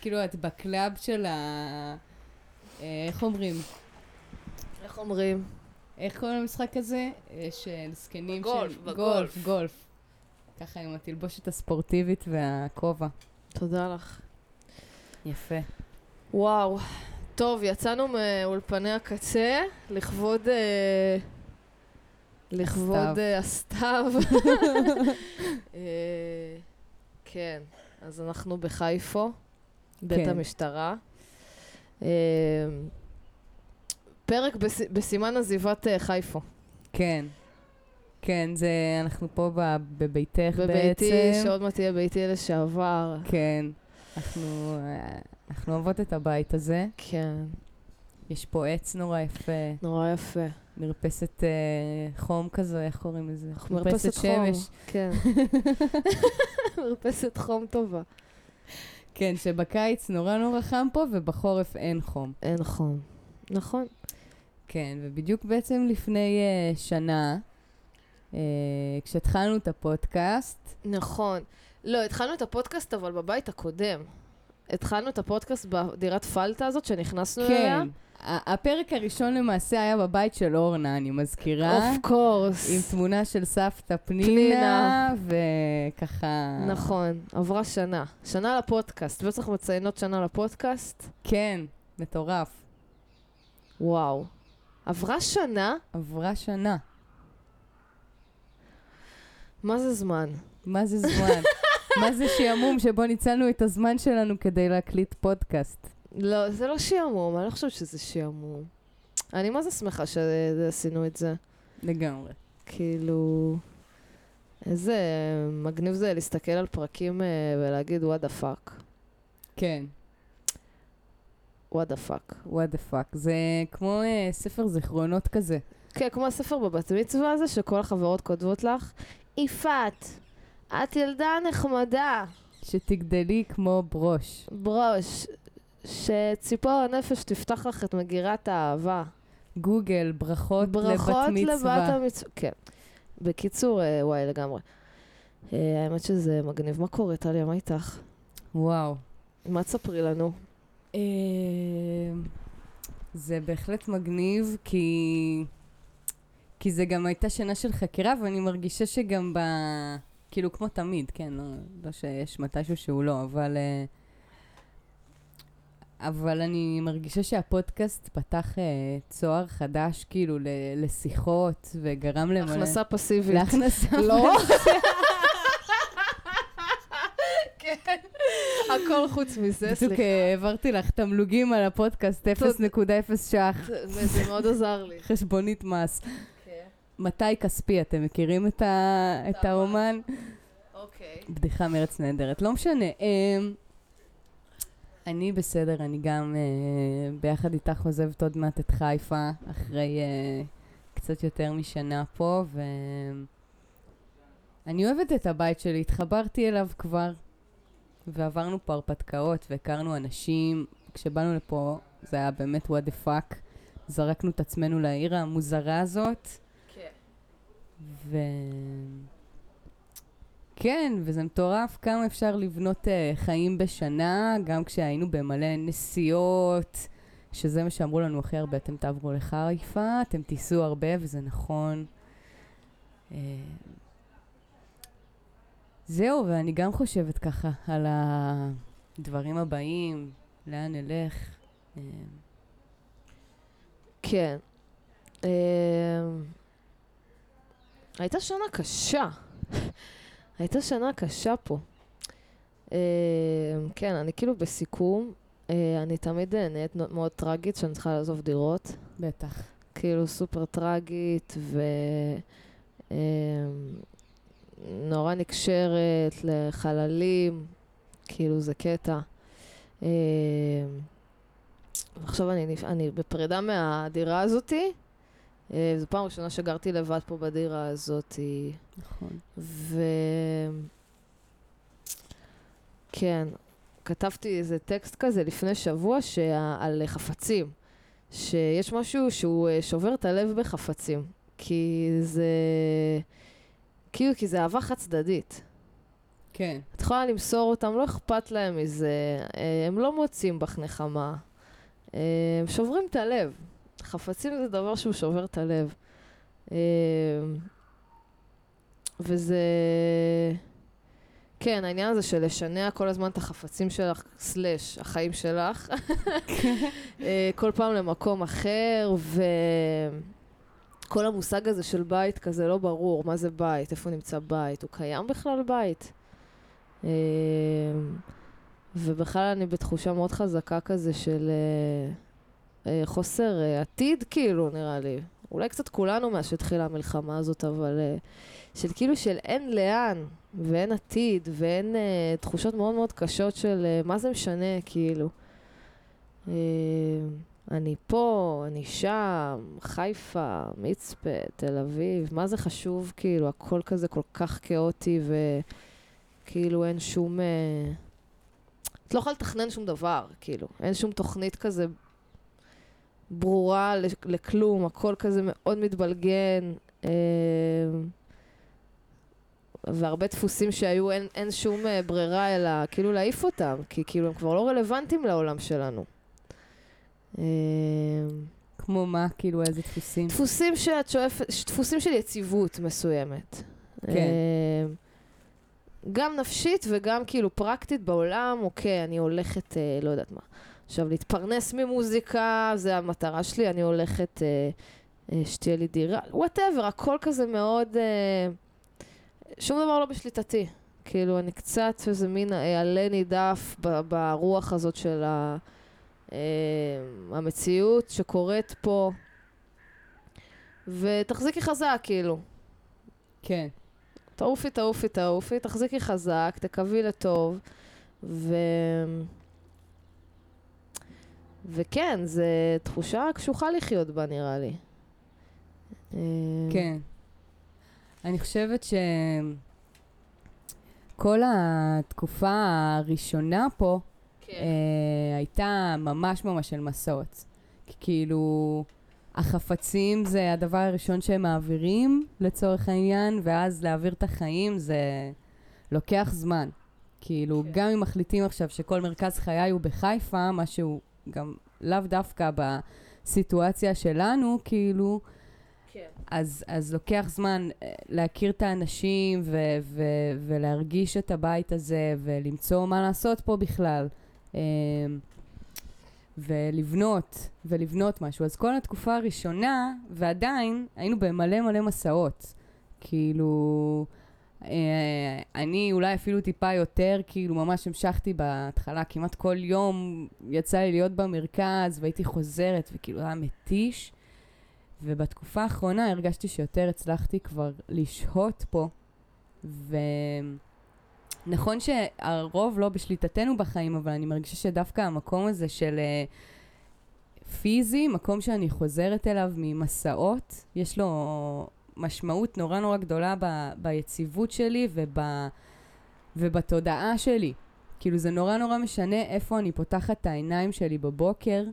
כאילו את ב club של ה... אה, איך אומרים? איך אומרים? איך קוראים למשחק הזה? אה, של זקנים בגולף, של... בגולף. גולף, גולף. ככה עם התלבושת הספורטיבית והכובע. תודה לך. יפה. וואו. טוב, יצאנו מאולפני הקצה לכבוד... אה, לכבוד הסתיו. אה, הסתיו. אה, כן, אז אנחנו בחיפו, בית כן. המשטרה. אה, פרק בס- בסימן עזיבת אה, חיפו. כן. כן, זה... אנחנו פה בביתך בעצם. בביתי, שעוד מעט תהיה ביתי לשעבר. כן. אנחנו... אה, אנחנו אוהבות את הבית הזה. כן, יש פה עץ נורא יפה, נורא יפה. מרפסת אה, חום כזה, איך קוראים לזה? מרפסת חום. שמש. כן. מרפסת חום טובה. כן, שבקיץ נורא נורא חם פה, ובחורף אין חום. אין חום. נכון. כן, ובדיוק בעצם לפני uh, שנה, uh, כשהתחלנו את הפודקאסט, נכון. לא, התחלנו את הפודקאסט אבל בבית הקודם. התחלנו את הפודקאסט בדירת פלטה הזאת שנכנסנו אליה. כן, הפרק הראשון למעשה היה בבית של אורנה, אני מזכירה. אוף קורס. עם תמונה של סבתא פנינה, פנינה. וככה... נכון, עברה שנה. שנה לפודקאסט. בטח מציינות שנה לפודקאסט. כן, מטורף. וואו. עברה שנה? עברה שנה. מה זה זמן? מה זה זמן? מה זה שעמום שבו ניצלנו את הזמן שלנו כדי להקליט פודקאסט? לא, זה לא שעמום, אני לא חושבת שזה שעמום. אני מה זה שמחה שעשינו את זה. לגמרי. כאילו, איזה מגניב זה להסתכל על פרקים אה, ולהגיד what the fuck. כן, what the fuck. what the fuck. זה כמו אה, ספר זיכרונות כזה. כן, כמו הספר בבת מצווה הזה, שכל החברות כותבות לך, יפעת, את ילדה נחמדה, שתגדלי כמו ברוש. ברוש, שציפור הנפש תפתח לך את מגירת האהבה. גוגל, ברכות, ברכות לבת לבת מצווה. המצווה. כן. בקיצור, אה, וואי, לגמרי. אה, האמת שזה מגניב. מה קורה, טליה? מה איתך? וואו. מה תספרי לנו? אה, זה בהחלט מגניב, כי... כי זה גם הייתה שנה של חקירה, ואני מרגישה שגם ב... כאילו, כמו תמיד, כן, לא, לא שיש מתישהו שהוא לא, אבל... אה, אבל אני מרגישה שהפודקאסט פתח אה, צוהר חדש, כאילו, ל- לשיחות, וגרם למלא... הכנסה פסיבית. להכנסה. לא? כן. הכל חוץ מזה, בדיוק סליחה. אה, העברתי לך תמלוגים על הפודקאסט, 0.0 ש"ח, זה מאוד עזר לי. חשבונית מס. מתי כספי, אתם מכירים את, האומן? אוקיי. בדיחה מארץ נהדרת. לא משנה. אני בסדר, אני גם אה, ביחד איתך עוזבת עוד מעט את חיפה, אחרי אה, קצת יותר משנה פה, ואני אוהבת את הבית שלי, התחברתי אליו כבר, ועברנו פה הרפתקאות והכרנו אנשים. כשבאנו לפה זה היה באמת what the fuck. זרקנו את עצמנו לעיר המוזרה הזאת, כן. ו... כן, וזה מטורף כמה אפשר לבנות uh, חיים בשנה, גם כשהיינו במלא נסיעות, שזה מה שאמרו לנו הכי הרבה, אתם תעברו לחיפה, אתם תיסעו הרבה, וזה נכון. Uh, זהו, ואני גם חושבת ככה על הדברים הבאים, לאן נלך. Uh, כן. הייתה שנה קשה. הייתה שנה קשה פה. אמ, כן, אני כאילו בסיכום. אה, אני תמיד אה, נהיית מאוד טראגית שאני צריכה לעזוב דירות. בטח. כאילו סופר טראגית ו... אמ, נורא נקשרת לחללים, כאילו זה קטע. אמ, עכשיו אני, אני בפרידה מהדירה הזאתי, זו פעם ראשונה שגרתי לבד פה בדירה הזאתי, נכון. ו... כן, כתבתי איזה טקסט כזה לפני שבוע שה... על חפצים, שיש משהו שהוא אה, שובר את הלב בחפצים, כי זה... כאילו, כי זה אהבה חד צדדית. כן. את יכולה למסור אותם, לא אכפת להם מזה, אה, הם לא מוצאים בך נחמה. אה, הם שוברים את הלב. חפצים זה דבר שהוא שובר את הלב. אה, וזה... כן, העניין הזה של לשנע כל הזמן את החפצים שלך, סלאש, החיים שלך, אה, כל פעם למקום אחר, וכל המושג הזה של בית כזה לא ברור, מה זה בית, איפה נמצא בית, הוא קיים בכלל בית? אה, ובכלל אני בתחושה מאוד חזקה כזה של אה, אה, חוסר אה, עתיד, כאילו, נראה לי. אולי קצת כולנו מאז שהתחילה המלחמה הזאת, אבל אה, של כאילו של אין לאן, ואין עתיד, ואין אה, תחושות מאוד מאוד קשות של אה, מה זה משנה, כאילו. אה, אני פה, אני שם, חיפה, מצפה, תל אביב, מה זה חשוב, כאילו, הכל כזה כל כך כאוטי, וכאילו אין שום... אה, את לא יכולה לתכנן שום דבר, כאילו. אין שום תוכנית כזה ברורה לכ- לכלום, הכל כזה מאוד מתבלגן. אה, והרבה דפוסים שהיו, אין, אין שום אה, ברירה אלא כאילו להעיף אותם, כי כאילו הם כבר לא רלוונטיים לעולם שלנו. אה, כמו מה, כאילו, איזה דפוסים? דפוסים שאת שואפת, דפוסים של יציבות מסוימת. כן. גם נפשית וגם כאילו פרקטית בעולם, אוקיי, אני הולכת, אה, לא יודעת מה. עכשיו, להתפרנס ממוזיקה, זה המטרה שלי, אני הולכת אה, אה, שתהיה לי דירה, וואטאבר, הכל כזה מאוד... אה, שום דבר לא בשליטתי. כאילו, אני קצת איזה מין אה, עלה נידף ב- ברוח הזאת של ה... אה, המציאות שקורית פה. ותחזיקי חזק, כאילו. כן. תעופי, תעופי, תעופי, תחזיקי חזק, תקווי לטוב, ו... וכן, זו תחושה קשוחה לחיות בה, נראה לי. אה, כן. אני חושבת שכל התקופה הראשונה פה כן. אה, הייתה ממש ממש של מסעות. כאילו, החפצים זה הדבר הראשון שהם מעבירים לצורך העניין, ואז להעביר את החיים זה לוקח זמן. כאילו, כן. גם אם מחליטים עכשיו שכל מרכז חיי הוא בחיפה, משהו גם לאו דווקא בסיטואציה שלנו, כאילו, כן. אז, אז לוקח זמן אה, להכיר את האנשים ו- ו- ולהרגיש את הבית הזה ולמצוא מה לעשות פה בכלל. אה, ולבנות, ולבנות משהו. אז כל התקופה הראשונה, ועדיין, היינו במלא מלא מסעות. כאילו, אני אולי אפילו טיפה יותר, כאילו ממש המשכתי בהתחלה, כמעט כל יום יצא לי להיות במרכז, והייתי חוזרת, וכאילו היה מתיש. ובתקופה האחרונה הרגשתי שיותר הצלחתי כבר לשהות פה, ונכון שהרוב לא בשליטתנו בחיים, אבל אני מרגישה שדווקא המקום הזה של uh, פיזי, מקום שאני חוזרת אליו ממסעות, יש לו משמעות נורא נורא גדולה ב- ביציבות שלי וב, ובתודעה שלי. כאילו זה נורא נורא משנה איפה אני פותחת את העיניים שלי בבוקר,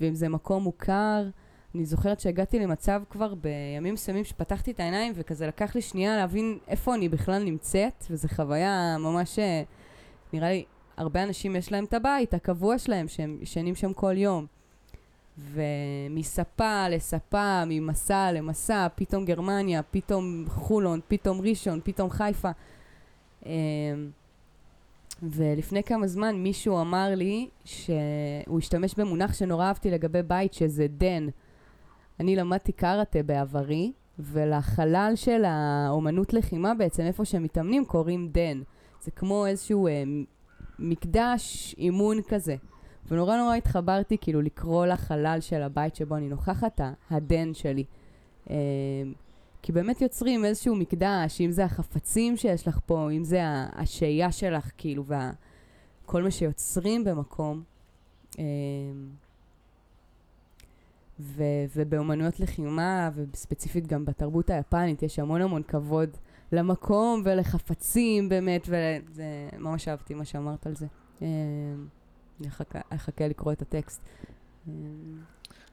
ואם זה מקום מוכר, אני זוכרת שהגעתי למצב כבר בימים מסוימים שפתחתי את העיניים וכזה לקח לי שנייה להבין איפה אני בכלל נמצאת, וזו חוויה ממש, אה, נראה לי, הרבה אנשים יש להם את הבית הקבוע שלהם, שהם ישנים שם כל יום. ומספה לספה, ממסע למסע, פתאום גרמניה, פתאום חולון, פתאום ראשון, פתאום חיפה. אמ, ולפני כמה זמן מישהו אמר לי שהוא השתמש במונח שנורא אהבתי לגבי בית, שזה דן. אני למדתי קראטה בעברי, ולחלל של האומנות לחימה בעצם, איפה שהם מתאמנים, קוראים דן. זה כמו איזשהו אה, מקדש אימון כזה. ונורא נורא התחברתי כאילו לקרוא לחלל של הבית שבו אני נוכחת, הדן שלי. אה, כי באמת יוצרים איזשהו מקדש, אם זה החפצים שיש לך פה, אם זה השהייה שלך, כאילו, וכל מה שיוצרים במקום. אה, ו- ובאומנויות לחימה, וספציפית גם בתרבות היפנית, יש המון המון כבוד למקום ולחפצים באמת, וזה ממש אהבתי מה שאמרת על זה. אני אחכה- אחכה לקרוא את הטקסט. אה,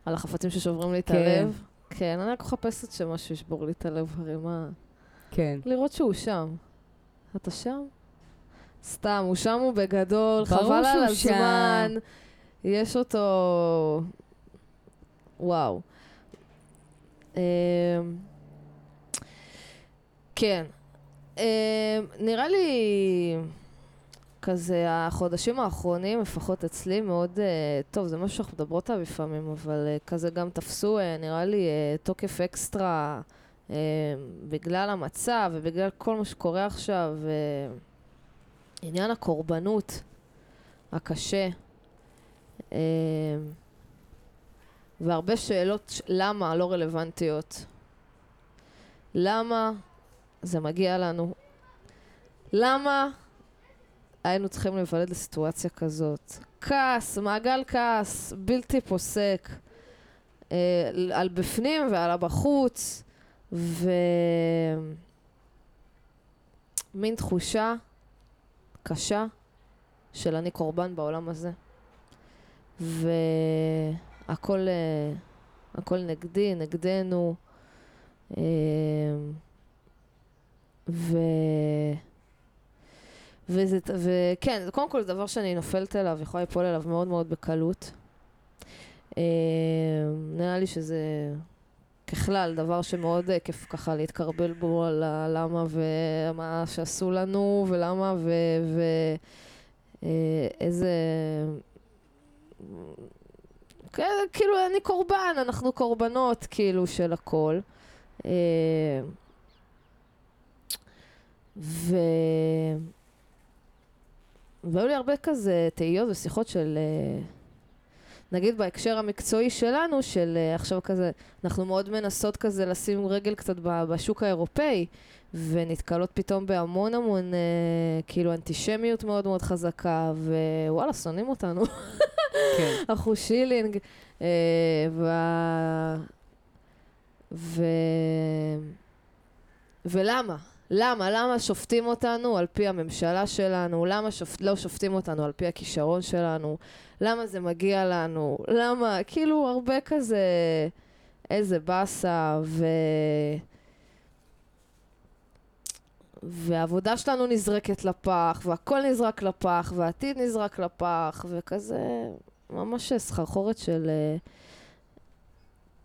על החפצים ששוברים לי את כן. הלב. כן, אני רק מחפשת שמשהו ישבור לי את הלב, הרי מה... כן. לראות שהוא שם. אתה שם? סתם, הוא שם הוא בגדול, חבל על. הזמן. יש אותו... וואו. אמ, כן. אמ, נראה לי כזה החודשים האחרונים, לפחות אצלי, מאוד... אה, טוב, זה משהו שאנחנו מדברות עליו לפעמים, אבל אה, כזה גם תפסו, אה, נראה לי, אה, תוקף אקסטרה אה, בגלל המצב ובגלל כל מה שקורה עכשיו. אה, עניין הקורבנות הקשה. אה, והרבה שאלות ש- למה לא רלוונטיות. למה זה מגיע לנו? למה היינו צריכים להיוולד לסיטואציה כזאת? כעס, מעגל כעס בלתי פוסק אה, על בפנים ועל הבחוץ, ומין תחושה קשה של אני קורבן בעולם הזה. והכל אה, הכל נגדי, נגדנו. אה, ו... וזה, וכן, קודם כל זה דבר שאני נופלת אליו, יכולה ליפול אליו מאוד מאוד בקלות. אה, נראה לי שזה ככלל דבר שמאוד אה, כיף ככה להתקרבל בו על הלמה ומה שעשו לנו ולמה ו... ו אה, כאילו אני קורבן, אנחנו קורבנות כאילו של הכל. ו... והיו לי הרבה כזה תהיות ושיחות של, אה, נגיד בהקשר המקצועי שלנו, של אה, עכשיו כזה, אנחנו מאוד מנסות כזה לשים רגל קצת בשוק האירופאי, ונתקלות פתאום בהמון המון, אה, כאילו, אנטישמיות מאוד מאוד חזקה, ווואלה, שונאים אותנו. כן. אחו שילינג. ו... ו... ולמה? למה? למה שופטים אותנו על פי הממשלה שלנו? למה שופ... לא שופטים אותנו על פי הכישרון שלנו? למה זה מגיע לנו? למה? כאילו, הרבה כזה... איזה באסה, ו... והעבודה שלנו נזרקת לפח, והכל נזרק לפח, והעתיד נזרק לפח, וכזה ממש סחרחורת של uh,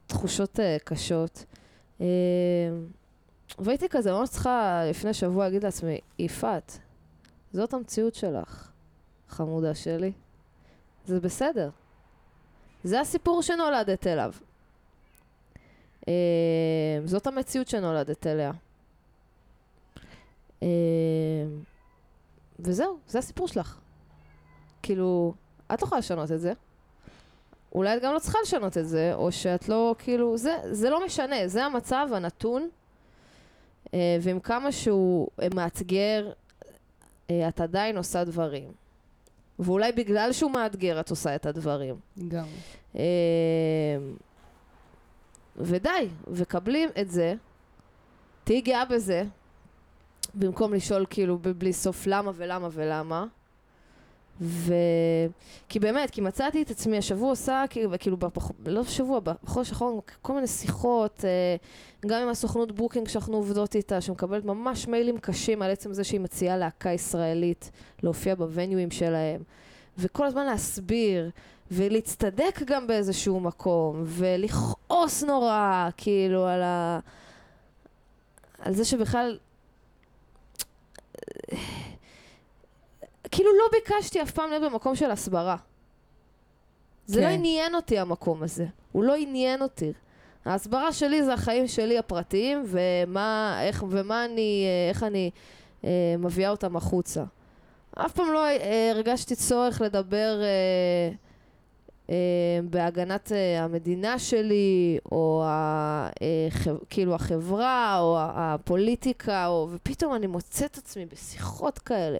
תחושות uh, קשות. Uh, והייתי כזה ממש צריכה לפני שבוע להגיד לעצמי, יפעת, זאת המציאות שלך, חמודה שלי. זה בסדר. זה הסיפור שנולדת אליו. Uh, זאת המציאות שנולדת אליה. אה, וזהו, זה הסיפור שלך. כאילו, את לא יכולה לשנות את זה. אולי את גם לא צריכה לשנות את זה, או שאת לא, כאילו, זה, זה לא משנה, זה המצב הנתון, ועם כמה שהוא אה, מאתגר, אה, את עדיין עושה דברים. ואולי בגלל שהוא מאתגר את עושה את הדברים. גם. אה, ודי, וקבלי את זה, תהיי גאה בזה, במקום לשאול כאילו בלי סוף למה ולמה ולמה, ו... כי באמת, כי מצאתי את עצמי השבוע עושה, כאילו, בפח... לא שבוע, בחודש האחרון, כל מיני שיחות, אה, גם עם הסוכנות booking שאנחנו עובדות איתה, שמקבלת ממש מיילים קשים על עצם זה שהיא מציעה להקה ישראלית להופיע בווניואים שלהם, וכל הזמן להסביר, ולהצטדק גם באיזשהו מקום, ולכעוס נורא, כאילו, על ה... על זה שבכלל... כאילו לא ביקשתי אף פעם להיות במקום של הסברה. זה כן. לא עניין אותי המקום הזה, הוא לא עניין אותי. ההסברה שלי זה החיים שלי הפרטיים, ומה, איך, ומה אני, אה, איך אני אה, מביאה אותם החוצה. אף פעם לא אה, הרגשתי צורך לדבר אה, אה, בהגנת אה, המדינה שלי, או ה, אה, ח, כאילו החברה, או הפוליטיקה, או, ופתאום אני מוצאת עצמי בשיחות כאלה.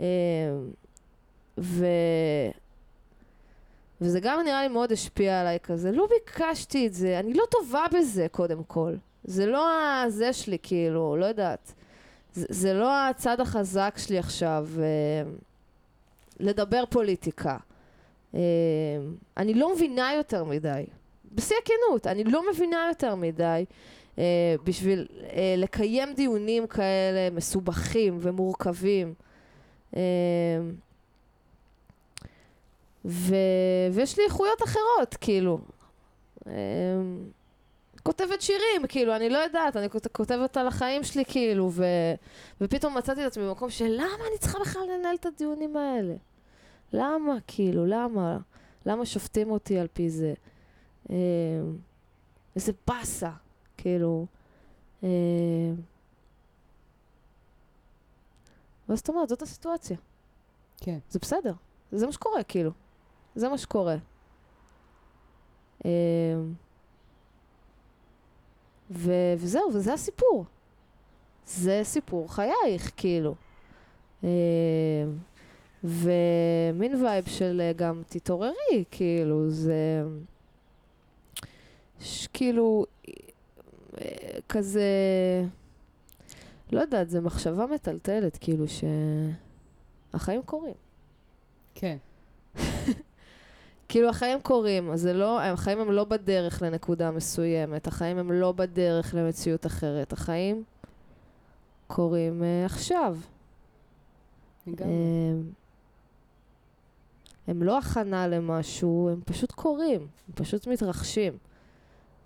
אה, ו... וזה גם נראה לי מאוד השפיע עליי כזה. לא ביקשתי את זה, אני לא טובה בזה קודם כל. זה לא הזה שלי, כאילו, לא יודעת. זה, זה לא הצד החזק שלי עכשיו, אה, לדבר פוליטיקה. אה, אני לא מבינה יותר מדי. בשיא הכנות, אני לא מבינה יותר מדי אה, בשביל אה, לקיים דיונים כאלה מסובכים ומורכבים. אה, ו... ויש לי איכויות אחרות, כאילו. אה, כותבת שירים, כאילו, אני לא יודעת, אני כות- כותבת על החיים שלי, כאילו, ו... ופתאום מצאתי את עצמי במקום של למה אני צריכה בכלל לנהל את הדיונים האלה? למה, כאילו, למה? למה שופטים אותי על פי זה? אה, איזה באסה, כאילו. אה, ואז זאת אומרת, זאת הסיטואציה. כן. זה בסדר, זה מה שקורה, כאילו. זה מה שקורה. אה, ו- וזהו, וזה הסיפור. זה סיפור חייך, כאילו. אה, ומין וייב של אה, גם תתעוררי, כאילו, זה... ש- כאילו, אה, כזה... לא יודעת, זו מחשבה מטלטלת, כאילו, שהחיים קורים. כן. כאילו החיים קורים, אז זה לא, החיים הם לא בדרך לנקודה מסוימת, החיים הם לא בדרך למציאות אחרת, החיים קורים uh, עכשיו. לגמרי. הם, הם לא הכנה למשהו, הם פשוט קורים, הם פשוט מתרחשים.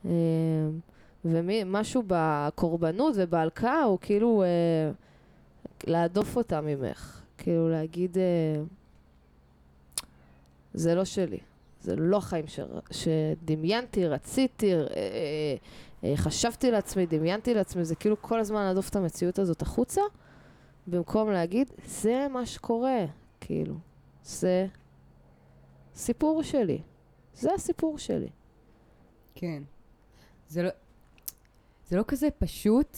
Um, ומשהו בקורבנות ובהלקאה הוא כאילו uh, להדוף אותה ממך, כאילו להגיד, uh, זה לא שלי. זה לא החיים ש... שדמיינתי, רציתי, אה, אה, אה, חשבתי לעצמי, דמיינתי לעצמי, זה כאילו כל הזמן להדוף את המציאות הזאת החוצה, במקום להגיד, זה מה שקורה, כאילו, זה סיפור שלי, זה הסיפור שלי. כן. זה לא, זה לא כזה פשוט,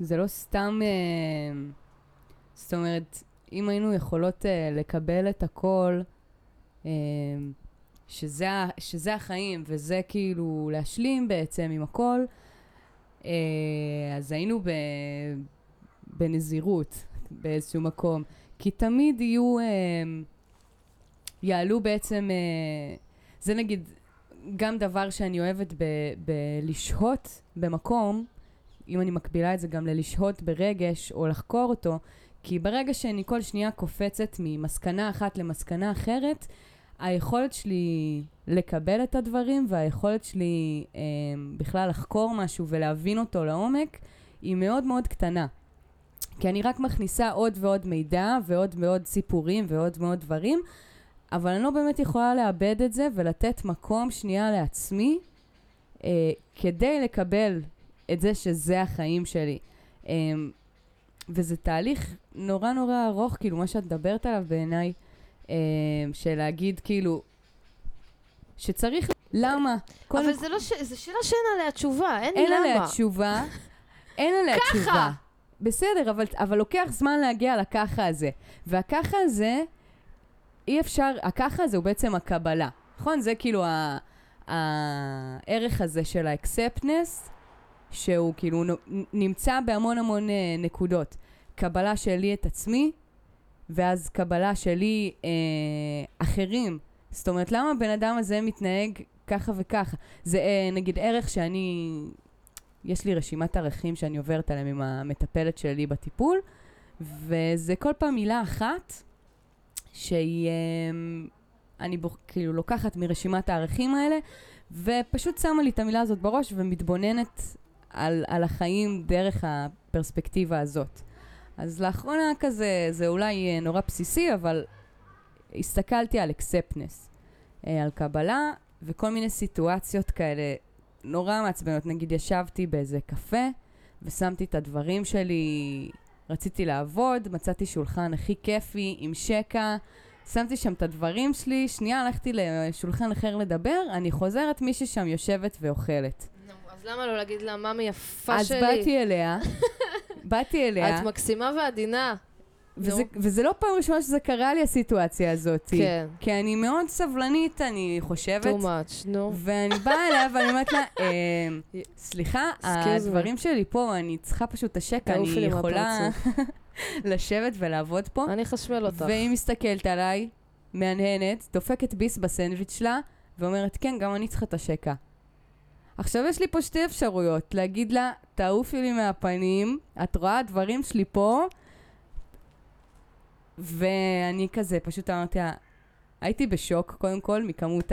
זה לא סתם, אה, זאת אומרת, אם היינו יכולות אה, לקבל את הכל, אה, שזה, שזה החיים, וזה כאילו להשלים בעצם עם הכל, אה, אז היינו ב, בנזירות באיזשהו מקום. כי תמיד יהיו, אה, יעלו בעצם, אה, זה נגיד גם דבר שאני אוהבת בלשהות במקום, אם אני מקבילה את זה גם ללשהות ברגש או לחקור אותו, כי ברגע שאני כל שנייה קופצת ממסקנה אחת למסקנה אחרת, היכולת שלי לקבל את הדברים והיכולת שלי אה, בכלל לחקור משהו ולהבין אותו לעומק היא מאוד מאוד קטנה. כי אני רק מכניסה עוד ועוד מידע ועוד ועוד סיפורים ועוד ועוד דברים, אבל אני לא באמת יכולה לאבד את זה ולתת מקום שנייה לעצמי אה, כדי לקבל את זה שזה החיים שלי. אה, וזה תהליך נורא נורא ארוך, כאילו, מה שאת מדברת עליו בעיניי, אה, של להגיד, כאילו, שצריך... למה? אבל זה לא ש... זו שאלה שאין עליה תשובה, אין, אין למה. עליה תשובה. אין עליה ככה. תשובה. בסדר, אבל, אבל לוקח זמן להגיע לככה הזה. והככה הזה, אי אפשר, הככה הזה הוא בעצם הקבלה. נכון? זה כאילו ה- הערך הזה של האקספטנס, שהוא כאילו נמצא בהמון המון אה, נקודות. קבלה שלי את עצמי, ואז קבלה שלי אה, אחרים. זאת אומרת, למה הבן אדם הזה מתנהג ככה וככה? זה אה, נגיד ערך שאני... יש לי רשימת ערכים שאני עוברת עליהם עם המטפלת שלי בטיפול, וזה כל פעם מילה אחת שהיא... אה, אני בוח, כאילו לוקחת מרשימת הערכים האלה, ופשוט שמה לי את המילה הזאת בראש ומתבוננת על, על החיים דרך הפרספקטיבה הזאת. אז לאחרונה כזה, זה אולי אה, נורא בסיסי, אבל הסתכלתי על אקספטנס, על קבלה, וכל מיני סיטואציות כאלה נורא מעצבנות. נגיד ישבתי באיזה קפה, ושמתי את הדברים שלי, רציתי לעבוד, מצאתי שולחן הכי כיפי, עם שקע, שמתי שם את הדברים שלי, שנייה הלכתי לשולחן אחר לדבר, אני חוזרת, מישהי שם יושבת ואוכלת. אז למה לא להגיד לה, ממי יפה אז שלי? באתי אליה, באתי אליה, את מקסימה ועדינה. וזה. וזה לא פעם ראשונה שזה קרה לי, הסיטואציה הזאת. כן. כי אני מאוד סבלנית, אני חושבת. too much, נו. ואני באה אליה ואני אומרת לה, "אמ, סליחה. הדברים שלי פה, אני צריכה פשוט את השקע, אני יכולה. לשבת ולעבוד פה. אני אחשמל אותך. והיא מסתכלת עליי, מהנהנת, דופקת ביס בסנדוויץ' שלה, ואומרת, כן, גם אני צריכה את השקע. עכשיו יש לי פה שתי אפשרויות, להגיד לה, תעופי לי מהפנים, את רואה הדברים שלי פה, ואני כזה, פשוט אמרתי לה, הייתי בשוק, קודם כל, מכמות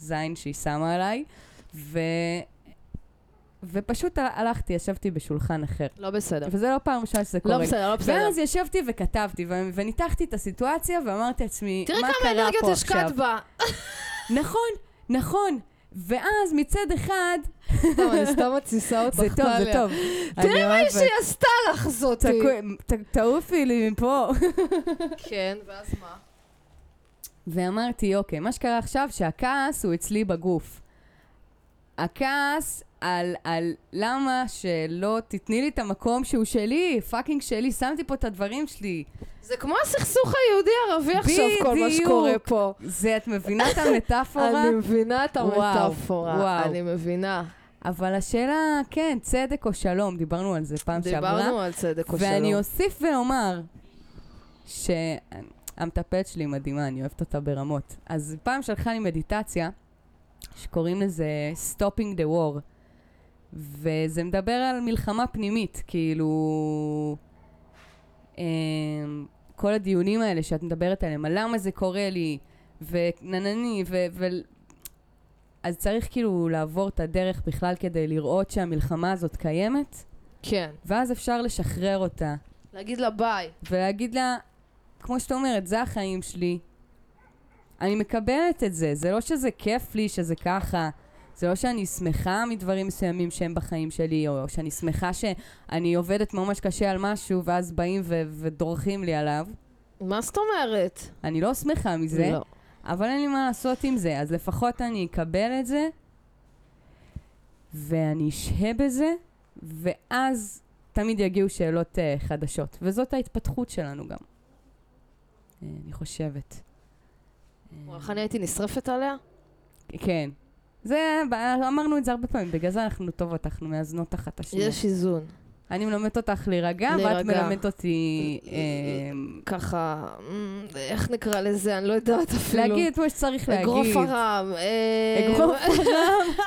הזין שהיא שמה עליי, ו... ופשוט הלכתי, ישבתי בשולחן אחר. לא בסדר. וזה לא פעם ראשונה שזה קורה לא. בסדר, לא בסדר. ואז ישבתי וכתבתי, ו- וניתחתי את הסיטואציה, ואמרתי לעצמי, מה כמה קרה אנרגיות פה השקעת עכשיו? בה. נכון, נכון. ואז מצד אחד, טוב, אני סתם מתסיסה אותך, זה טוב, זה. טוב. תראי מה. שהיא עשתה לך זאתי. תעופי לי מפה. כן, ואז מה? ואמרתי, אוקיי, מה שקרה עכשיו, שהכעס הוא אצלי בגוף. הכעס על, על למה שלא תתני לי את המקום שהוא שלי, fucking שלי, שמתי פה את הדברים שלי. זה כמו הסכסוך היהודי-ערבי עכשיו, כל מה. שקורה פה. זה, את מבינה את המטאפורה? אני מבינה את המטאפורה. וואו. אני מבינה. אבל השאלה, כן, צדק או שלום, דיברנו על זה פעם שעברה. דיברנו על צדק או ואני שלום. אוסיף ואומר שהמטפלת שלי מדהימה, אני אוהבת אותה ברמות. אז פעם שלחה לי מדיטציה, שקוראים לזה Stopping the War, וזה מדבר על מלחמה פנימית, כאילו... אמ, כל הדיונים האלה שאת מדברת עליהם, על למה זה קורה לי, וננני, ו... ו... אז צריך כאילו לעבור את הדרך בכלל כדי לראות שהמלחמה הזאת קיימת, כן. ואז אפשר לשחרר אותה, להגיד לה ביי. ולהגיד לה, כמו שאת אומרת, זה החיים שלי. אני מקבלת את זה, זה לא שזה כיף לי שזה ככה. זה לא שאני שמחה מדברים מסוימים שהם בחיים שלי, או שאני שמחה שאני עובדת ממש קשה על משהו, ואז באים ו- ודורכים לי עליו. מה זאת אומרת? אני לא שמחה מזה, לא. אבל אין לי מה לעשות עם זה, אז לפחות אני אקבל את זה, ואני אשהה בזה, ואז תמיד יגיעו שאלות uh, חדשות. וזאת ההתפתחות שלנו גם, uh, אני חושבת. איך אני הייתי נשרפת עליה? כן. זה, אמרנו את זה הרבה פעמים, בגלל זה אנחנו טובות, אנחנו מאזנות אחת השנייה. יש איזון. אני מלמדת אותך להירגע, ואת. מלמדת אותי אה, ככה, אמ, איך נקרא לזה? אני לא יודעת אפילו. להגיד את מה שצריך להגיד. אגרוף הרם. אה, אגרוף הרם.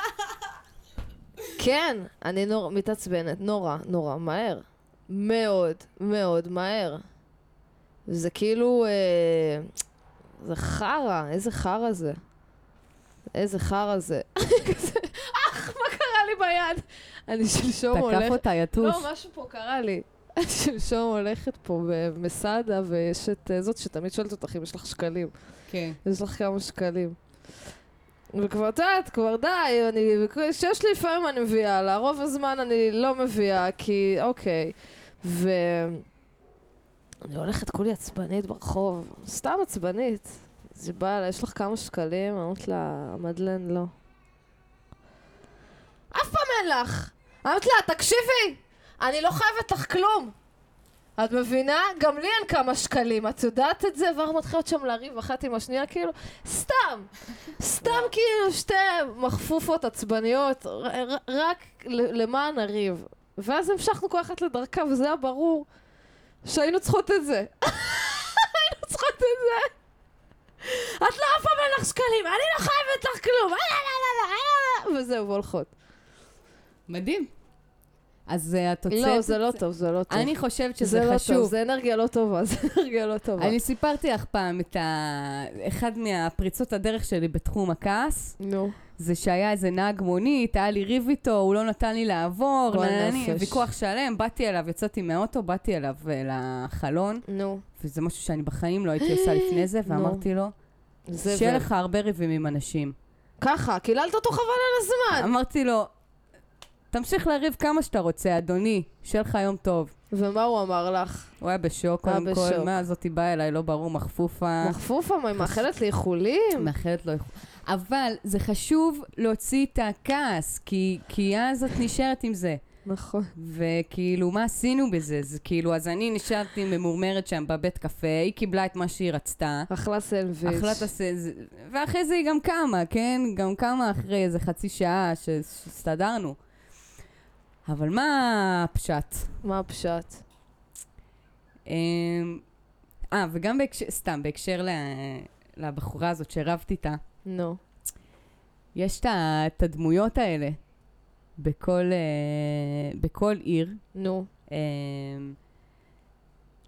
כן, אני מתעצבנת, נורא, נורא, מהר. מאוד, מאוד מהר. זה כאילו, אה, זה חרא, איזה חרא זה. איזה חרא זה. אח, מה קרה לי ביד? אני שלשום תקף הולכת... אותה יתוש. לא, משהו פה קרה לי. אני שלשום הולכת פה במסעדה, ויש את אה, זאת שתמיד שואלת אותך אם יש לך שקלים. כן. יש לך כמה שקלים. וכבר, את יודעת, כבר די, אני, שיש לי לפעמים אני מביאה לה, רוב הזמן אני לא מביאה, כי אוקיי. ו... אני הולכת כולי עצבנית ברחוב, סתם עצבנית. אז היא באה יש לך כמה שקלים? אמרתי לה, מדלן, לא. אף פעם אין לך! אמרתי לה, תקשיבי, אני לא חייבת לך כלום. את מבינה? גם לי אין כמה שקלים, את יודעת את זה? ואנחנו מתחילות שם לריב אחת עם השנייה, כאילו, סתם, סתם כאילו שתי מחפופות עצבניות, רק למען הריב. ואז המשכנו כל אחת לדרכה, וזה היה ברור. שהיינו צריכות את זה. היינו צריכות את זה. את לא אף פעם אין לך שקלים, אני לא חייבת לך כלום. אה, לא, לא, לא, אה, וזהו, והולכות. מדהים. אז אה, את הוצאת... לא, זה לא טוב, זה לא טוב. אני חושבת שזה זה לא טוב, חשוב. זה אנרגיה לא טובה, זה אנרגיה לא טובה. אני סיפרתי לך פעם את ה... אחד מהפריצות הדרך שלי בתחום הכעס, נו. זה שהיה איזה נהג מונית, היה לי ריב איתו, הוא לא נתן לי לעבור, נפש. ויכוח שלם, באתי אליו, יצאתי מהאוטו, באתי אליו אה, לחלון, נו. וזה משהו שאני בחיים לא הייתי עושה לפני זה. ואמרתי לו, שיהיה לך הרבה ריבים עם אנשים. ככה, קיללת אותו חבל על הזמן. אמרתי לו, תמשיך לריב כמה שאתה רוצה, אדוני, שיהיה לך יום טוב. ומה הוא אמר לך? הוא היה בשוק, קודם כל. מה זאתי באה אליי, לא ברור, מחפופה. מחפופה, מה, היא מאחלת לי איחולים? מאחלת לו איכות. אבל זה חשוב להוציא את הכעס, כי, כי אז את נשארת עם זה. נכון. וכאילו, מה עשינו בזה? זה כאילו, אז אני נשארתי ממורמרת שם בבית קפה, היא קיבלה את מה שהיא רצתה. אכלה סנדוויץ'. אכלה את הסנדוויץ', ואחרי זה היא גם קמה, כן? גם קמה אחרי איזה חצי שעה שהסתדרנו. אבל מה הפשט? מה הפשט? אמ, אה, וגם בהקשר, סתם, בהקשר לבחורה הזאת שרבתי איתה, נו. יש את הדמויות האלה בכל, אה, בכל עיר, נו. אה,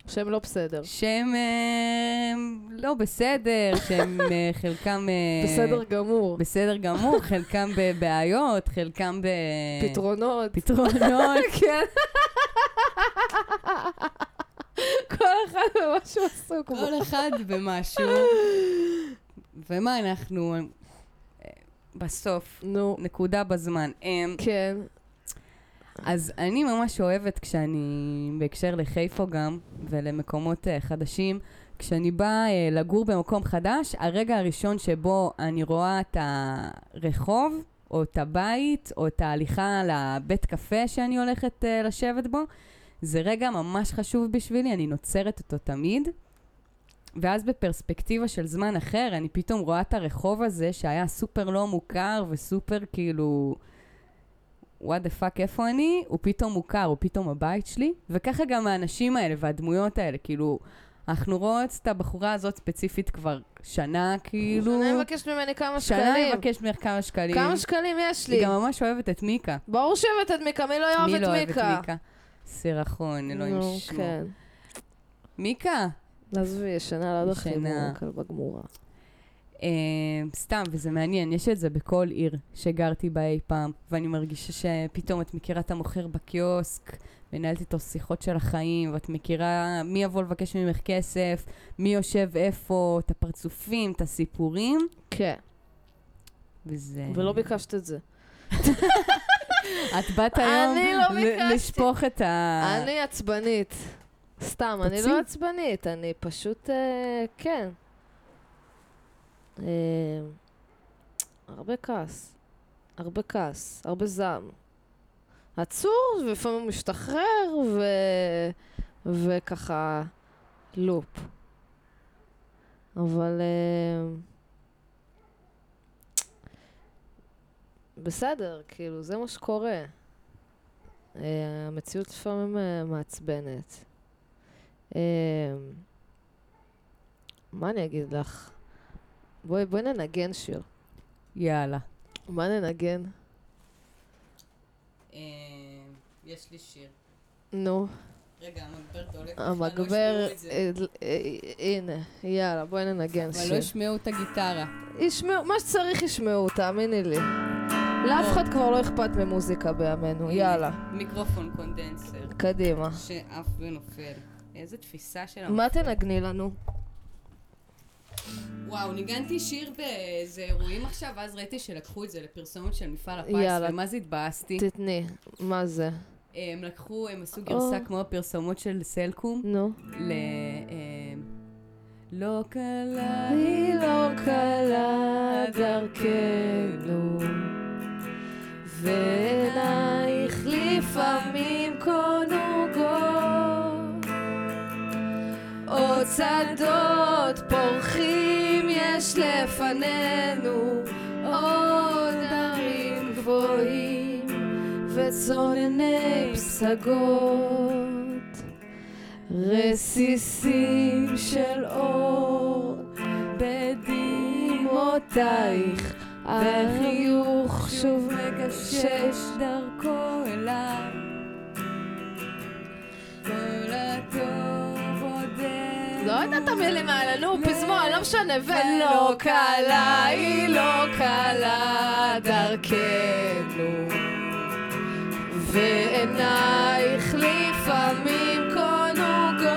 שהם לא בסדר. שהם אה, לא בסדר, שהם אה, חלקם... אה, בסדר גמור. בסדר גמור, חלקם בבעיות, חלקם ב... פתרונות. פתרונות. כן. כל אחד במה שהוא עסוק בו. כל אחד במשהו. ומה אנחנו... אה, בסוף, נו. נקודה בזמן. אמ, כן. אז אני ממש אוהבת כשאני, בהקשר לחיפה גם, ולמקומות אה, חדשים, כשאני באה אה, לגור במקום חדש, הרגע הראשון שבו אני רואה את הרחוב, או את הבית, או את ההליכה לבית קפה שאני הולכת אה, לשבת בו, זה רגע ממש חשוב בשבילי, אני נוצרת אותו תמיד. ואז בפרספקטיבה של זמן אחר, אני פתאום רואה את הרחוב הזה שהיה סופר לא מוכר וסופר כאילו... what the fuck, איפה אני? הוא פתאום מוכר, הוא פתאום הבית שלי. וככה גם האנשים האלה והדמויות האלה, כאילו, אנחנו רואות את הבחורה הזאת ספציפית כבר שנה, כאילו... שנה מבקשת ממני כמה שנה שקלים. מבקש ממך כמה שקלים. כמה שקלים יש לי? היא גם ממש אוהבת את מיקה. ברור שאוהבת את מיקה, מי לא יאהב מי את לא אוהב את מיקה? מיקה? סירחון, אלוהים ישמור. כן. מיקה! עזבי, ישנה ליד ישנה. החימום, כלבה גמורה. אה, סתם, וזה מעניין, יש את זה בכל עיר שגרתי בה אי פעם, ואני מרגישה שפתאום את מכירה את המוכר בקיוסק, מנהלת איתו שיחות של החיים, ואת מכירה מי יבוא לבקש ממך כסף, מי יושב איפה, את הפרצופים, את הסיפורים, כן. וזה... ולא ביקשת את זה. את באת היום אני לא. לשפוך את ה... אני עצבנית. סתם, אני. לא עצבנית, אני פשוט, אה, כן. אה, הרבה כעס. הרבה כעס, הרבה זעם. עצור, ולפעמים הוא משתחרר, ו... וככה לופ. אבל... אה, בסדר, כאילו, זה מה שקורה. אה, המציאות לפעמים אה, מעצבנת. אה, מה אני אגיד לך? בואי, בואי ננגן שיר. יאללה. מה ננגן? יש לי שיר. נו, רגע, המגבר דולק. המגבר... אה, אה, הנה, יאללה, בואי ננגן אבל לא שיר. ישמעו את הגיטרה. ישמעו, מה שצריך ישמעו, תאמיני לי. לאף אחד כבר לא אכפת ממוזיקה בימינו, יאללה, מיקרופון קונדנסר. קדימה. שעף ונופל. איזה תפיסה של מה תנגני לנו? וואו, ניגנתי שיר באיזה אירועים עכשיו, ואז ראיתי שלקחו את זה לפרסומת של מפעל הפיס, יאללה. ומה זה התבאסתי? תתני, מה זה? הם לקחו, הם עשו גרסה. כמו הפרסומות של סלקום, נו. ל... אמ, לא קלה היא לא קלה דרכנו, ועינייך לפעמים כה עוד שדות פורחים יש לפנינו, עוד ערים גבוהים וצונני פסגות. רסיסים של אור בדמעותייך, החיוך שוב מגשש דרכו אליי. כל הטוב. לא יודעת המילים האלה, נו, פזמון, לא משנה. ולא קלה, היא לא קלה דרכנו. ועינייך לפעמים קונוגות.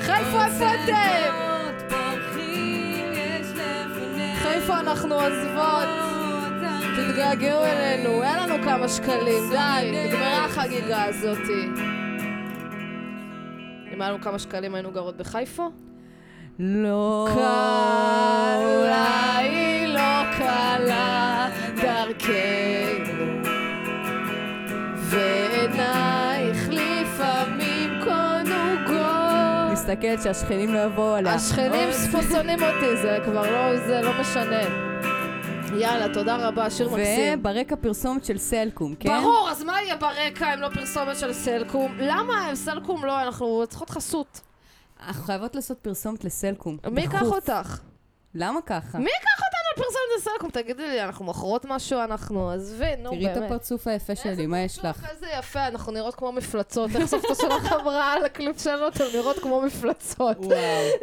חיפה, איפה אתם? חיפה אנחנו עוזבות. תתגעגעו אלינו, אין לנו כמה שקלים, די, נגמרה החגיגה הזאתי. אם היה לנו כמה שקלים היינו גרות בחיפה? לא קלה היא לא קלה דרכנו ועינייך לפעמים קונוגות מסתכלת שהשכנים לא יבואו עליה. השכנים שונאים אותי, זה כבר לא, זה לא משנה. יאללה, תודה רבה, שיר מקסים. וברקע פרסומת של סלקום, כן? ברור, אז מה יהיה ברקע אם לא פרסומת של סלקום? למה הם סלקום לא, אנחנו צריכות חסות. אנחנו חייבות לעשות פרסומת לסלקום. מי ייקח. אותך? למה ככה? מי ייקח אותנו לפרסומת לסלקום? תגידי לי, אנחנו מוכרות משהו? אנחנו, עזבי, נו תראי את באמת. הפרצוף היפה שלי, מה יש לך? איזה יפה, אנחנו נראות כמו מפלצות. איך סבתא שלך אמרה על הקליפ שלנו, אתם נראות כמו מפלצות.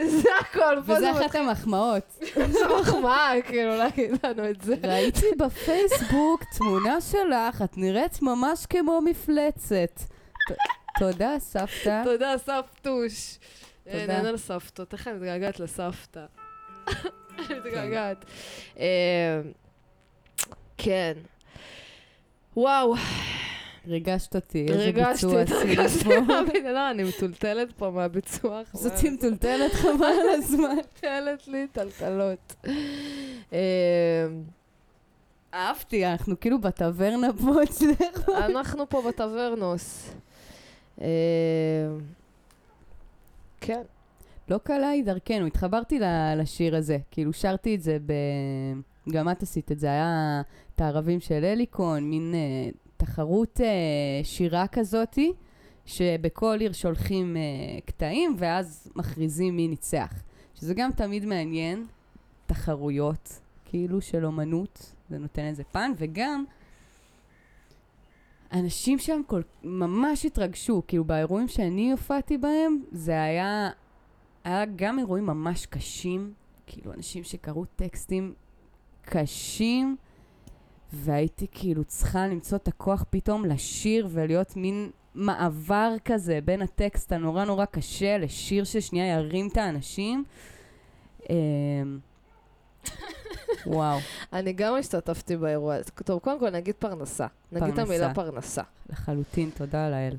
זה הכל, פה זה וזה אחת המחמאות. זה מחמאה, כאילו, להגיד לנו את זה. ראיתי בפייסבוק תמונה שלך, את נראית ממש כמו מפלצת. תודה, סבתא. תודה, סבתוש. תודה. נהנה לסבתות, איך אני מתגעגעת לסבתא. מתגעגעת. אה, כן. וואו, ריגשת אותי, איזה ביצוע עשית פה. לא, אני מטולטלת פה מהביצוע. זאתי מטולטלת חבל על הזמן. מטולטלת לי טלטלות. אה, אהבתי, אנחנו כאילו בטברנה פה אצלך. אנחנו פה בטברנוס. אה, כן. לא קלה היא דרכנו, התחברתי לשיר הזה, כאילו שרתי את זה ב... גם את עשית את זה, היה את הערבים של אליקון, מין אה, תחרות אה, שירה כזאתי, שבכל עיר שולחים אה, קטעים, ואז מכריזים מי ניצח. שזה גם תמיד מעניין, תחרויות, כאילו של אומנות, זה נותן איזה פן, וגם אנשים שם כל, ממש התרגשו, כאילו באירועים שאני הופעתי בהם, זה היה, היה גם אירועים ממש קשים, כאילו אנשים שקראו טקסטים קשים, והייתי כאילו צריכה למצוא את הכוח פתאום לשיר ולהיות מין מעבר כזה בין הטקסט הנורא נורא קשה לשיר ששנייה ירים את האנשים. אמ, וואו, אני גם השתתפתי באירוע. טוב, קודם כל נגיד פרנסה. נגיד את. המילה פרנסה. לחלוטין, תודה לאל.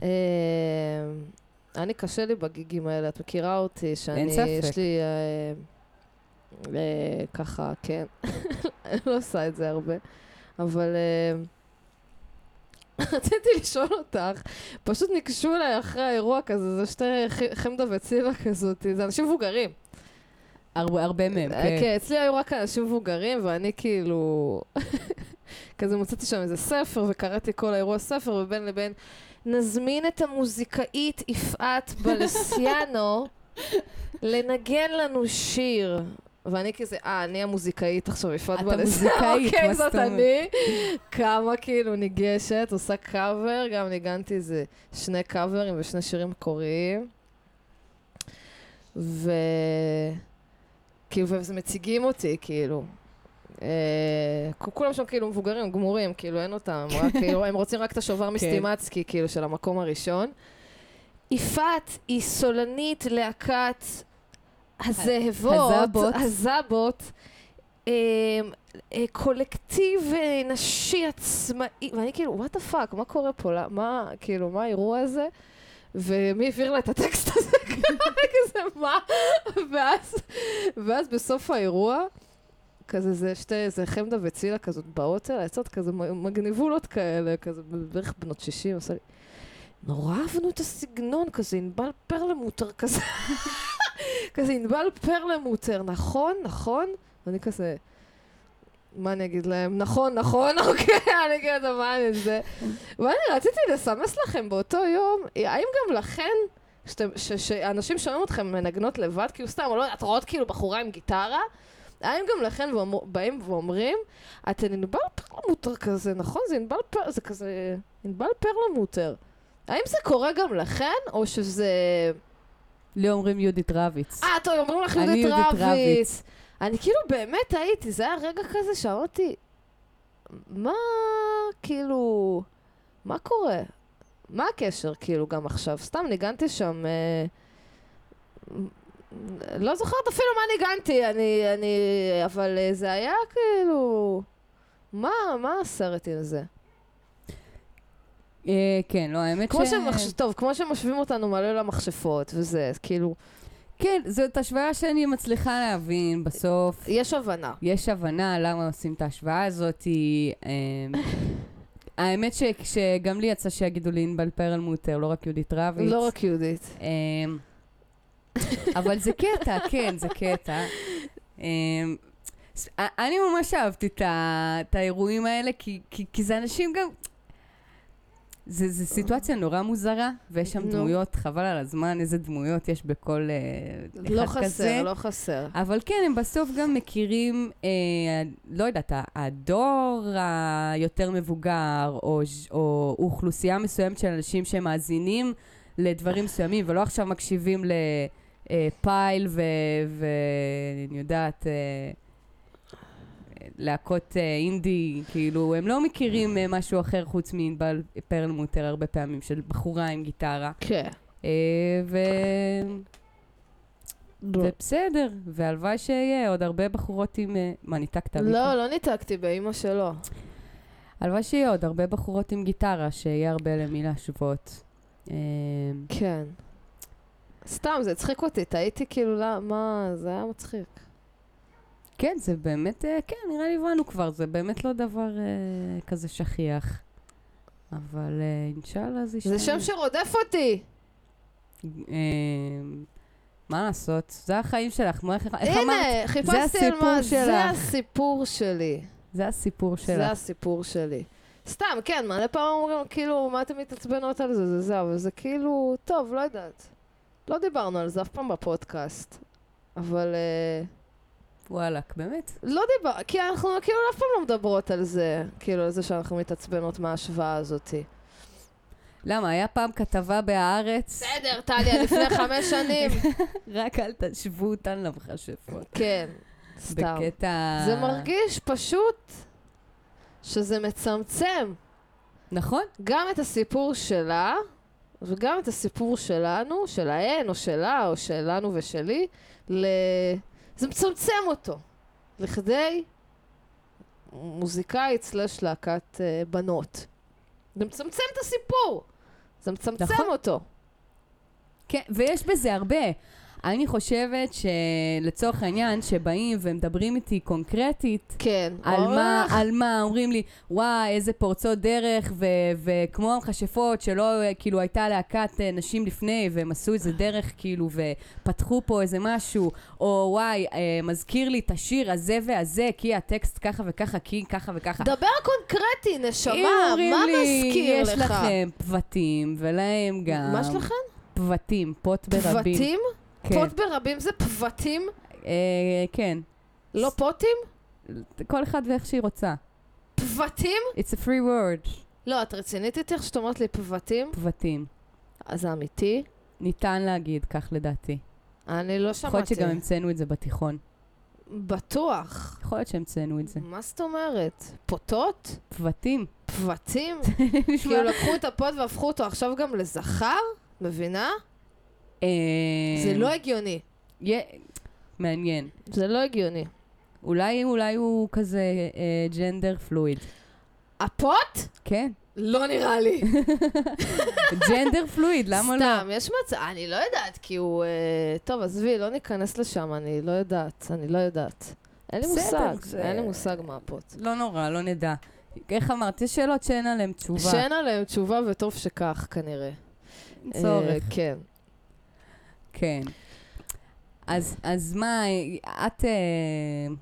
אני קשה לי בגיגים האלה, את מכירה אותי, שאני, ספק. יש לי אה, אה, ככה, כן, אני לא עושה את זה הרבה, אבל אה, רציתי לשאול אותך, פשוט ניגשו אליי אחרי האירוע כזה, זה שתי חמדה וצילה כזאת, זה אנשים מבוגרים. הרבה, הרבה מהם, אה, כן. כן, אצלי היו רק אנשים מבוגרים, ואני כאילו... כזה מצאתי שם איזה ספר, וקראתי כל האירוע ספר, ובין לבין נזמין את המוזיקאית יפעת בלסיאנו לנגן לנו שיר. ואני כזה, אה, אני המוזיקאית עכשיו, יפעת את בלסיאנו. המוזיקאית, אוקיי, זאת? אני. כמה כאילו ניגשת, עושה קאבר, גם ניגנתי איזה שני קאברים ושני שירים מקוריים. ו... כאילו, וזה מציגים אותי, כאילו. אה, כולם שם כאילו מבוגרים, גמורים, כאילו אין אותם, רק, כאילו, הם רוצים רק את השובר מסטימצקי, כאילו, של המקום הראשון. יפעת היא סולנית להקת הזאבות, הזבות. הזבות, אה, אה, קולקטיב אה, נשי עצמאי, ואני כאילו, what the fuck, מה קורה פה? מה, כאילו, מה האירוע הזה? ומי העביר לה את הטקסט הזה? כזה, מה? ואז, ואז בסוף האירוע, כזה זה שתי, זה חמדה וצילה כזאת באות אליי, יצאות כזה מגניבולות כאלה, כזה בערך בנות 60, עושה לי, נורא אהבנו את הסגנון, כזה ענבל פרלמוטר כזה, כזה ענבל פרלמוטר, נכון, נכון? ואני כזה, מה אני אגיד להם? נכון, נכון, אוקיי, אני אגיד להם מה אני זה. ואני רציתי לסמס לכם באותו יום, האם גם לכן, שאנשים שומעים אתכם מנגנות לבד, כאילו סתם, או לא יודעת, רואות כאילו בחורה עם גיטרה, האם גם לכן ואומר- באים ואומרים, אתן ענבל פרלמוטר כזה, נכון? זה ענבל פר... זה כזה... ענבל פרלמוטר. האם זה קורה גם לכן, או שזה... לי אומרים יהודית רביץ. אה, טוב, אומרים לך יהודית רביץ. רביץ. אני כאילו באמת הייתי, זה היה רגע כזה שאמרתי, מה, כאילו, מה קורה? מה הקשר, כאילו, גם עכשיו? סתם ניגנתי שם, אה, לא זוכרת אפילו מה ניגנתי, אני, אני, אבל אה, זה היה כאילו, מה, מה הסרט עם זה? אה, כן, לא, האמת כמו ש... שמחש... טוב, כמו שמשווים אותנו מלא למכשפות וזה, כאילו, כן, זאת השוואה שאני מצליחה להבין בסוף. יש הבנה. יש הבנה למה עושים את ההשוואה הזאת. אמ, האמת שגם לי יצא שיגידו לי ענבל פרלמוטר, לא רק יהודית רביץ. לא רק יהודית. אבל זה קטע, כן, זה קטע. אמ, אני ממש אהבתי את האירועים האלה, כי- כי כי זה אנשים גם... זה, זה סיטואציה נורא מוזרה, ויש שם נו. דמויות, חבל על הזמן, איזה דמויות יש בכל אה, אחד לא כזה. חסר, לא חסר. אבל כן, הם בסוף גם מכירים, אה, לא יודעת, הדור היותר מבוגר, או, או אוכלוסייה מסוימת של אנשים שמאזינים לדברים מסוימים, ולא עכשיו מקשיבים לפייל ואני יודעת, אה, להקות אה, אינדי, כאילו, הם לא מכירים אה, משהו אחר חוץ מענבל פרלמוטר הרבה פעמים, של בחורה עם גיטרה. כן. אה, ו... ובסדר, והלוואי שיהיה עוד הרבה בחורות עם... אה, מה, ניתקת? לא? לא ניתקתי באימא שלו. הלוואי שיהיה עוד הרבה בחורות עם גיטרה, שיהיה הרבה למי להשוות. אה, כן. סתם, זה הצחיק אותי, טעיתי כאילו, לא, מה, זה היה מצחיק. כן, זה באמת, אה, כן, נראה לי הבנו כבר, זה באמת לא דבר אה, כזה שכיח. אבל אה, אינשאללה זה זה שם שרודף אותי. אה, מה לעשות? זה החיים שלך. מה- איך איך אמרת? הנה, חיפשתי על מה, זה שלך. הסיפור שלי. זה הסיפור זה שלך. הסיפור שלי. סתם, כן, מלא פעמים אומרים, כאילו, מה אתם מתעצבנות על זה, זה זה, אבל זה כאילו, טוב, לא יודעת. לא דיברנו על זה אף פעם בפודקאסט. אבל אה, וואלכ, באמת? לא דיבר, כי אנחנו כאילו אף פעם לא מדברות על זה, כאילו, על זה שאנחנו מתעצבנות מההשוואה הזאתי. למה? היה פעם כתבה בהארץ, בסדר, טליה, לפני חמש שנים. רק אל תשוו אותן למכשפות. כן, סתם. בקטע... זה מרגיש פשוט שזה מצמצם נכון? גם את הסיפור שלה וגם את הסיפור שלנו, שלהן או שלה או שלנו ושלי, ל... זה מצמצם אותו לכדי מוזיקאית סלש להקת אה, בנות. זה מצמצם את הסיפור, זה מצמצם נכון. אותו. כן, ויש בזה הרבה. אני חושבת שלצורך העניין, שבאים ומדברים איתי קונקרטית, כן. על מה. על מה, אומרים לי, וואי, איזה פורצות דרך, ו- וכמו המכשפות, שלא, כאילו, הייתה להקת אה, נשים לפני, והם עשו איזה דרך, כאילו, ופתחו פה איזה משהו, או וואי, אה, מזכיר לי את השיר הזה והזה, כי הטקסט ככה וככה, כי ככה וככה. דבר קונקרטי, נשמה, מה לי, מזכיר יש לך? לכם פבטים, ולהם גם... מה יש לכם? פבטים, פוט ברבים. פבטים? כן. פוט ברבים זה פבטים? אה, כן. לא פוטים? כל אחד ואיך שהיא רוצה. פבטים? It's a free word. לא, את רצינית איתי איך שאת אומרת לי פבטים? פבטים. אז זה אמיתי? ניתן להגיד, כך לדעתי. אני לא יכול להיות שמעתי. שגם המצאנו את זה בתיכון. בטוח. יכול להיות שהמצאנו את זה. מה זאת אומרת? פוטות? פבטים. פבטים? כאילו לקחו את הפוט והפכו אותו עכשיו גם לזכר? מבינה? אה, זה לא הגיוני. יה- מעניין. זה לא הגיוני. אולי, אולי הוא כזה ג'נדר פלואיד. הפוט? כן. לא נראה לי. ג'נדר פלואיד, למה לא? סתם, יש מצב, אני לא יודעת, כי הוא... אה, טוב, עזבי, לא ניכנס לשם, אני לא יודעת, אני לא יודעת. אין לי בסדר, מושג, זה- אין לי מושג מה הפוט. לא נורא, לא נדע. איך אמרת? יש שאלות שאין עליהן תשובה. שאין עליהם תשובה וטוב שכך, כנראה. אין צורך. אה, כן. כן. אז, אז מה, את... אה,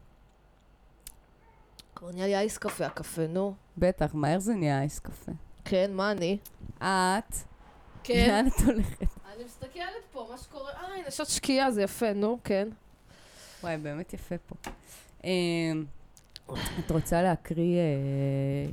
כבר נהיה לי אייס קפה, הקפה, נו. בטח, מהר זה נהיה אייס קפה. כן, מה אני? את? לאן את הולכת? אני מסתכלת פה, מה שקורה... אה, הנה, שעות שקיעה, זה יפה, נו, כן. וואי, באמת יפה פה. אמ, את רוצה להקריא אה,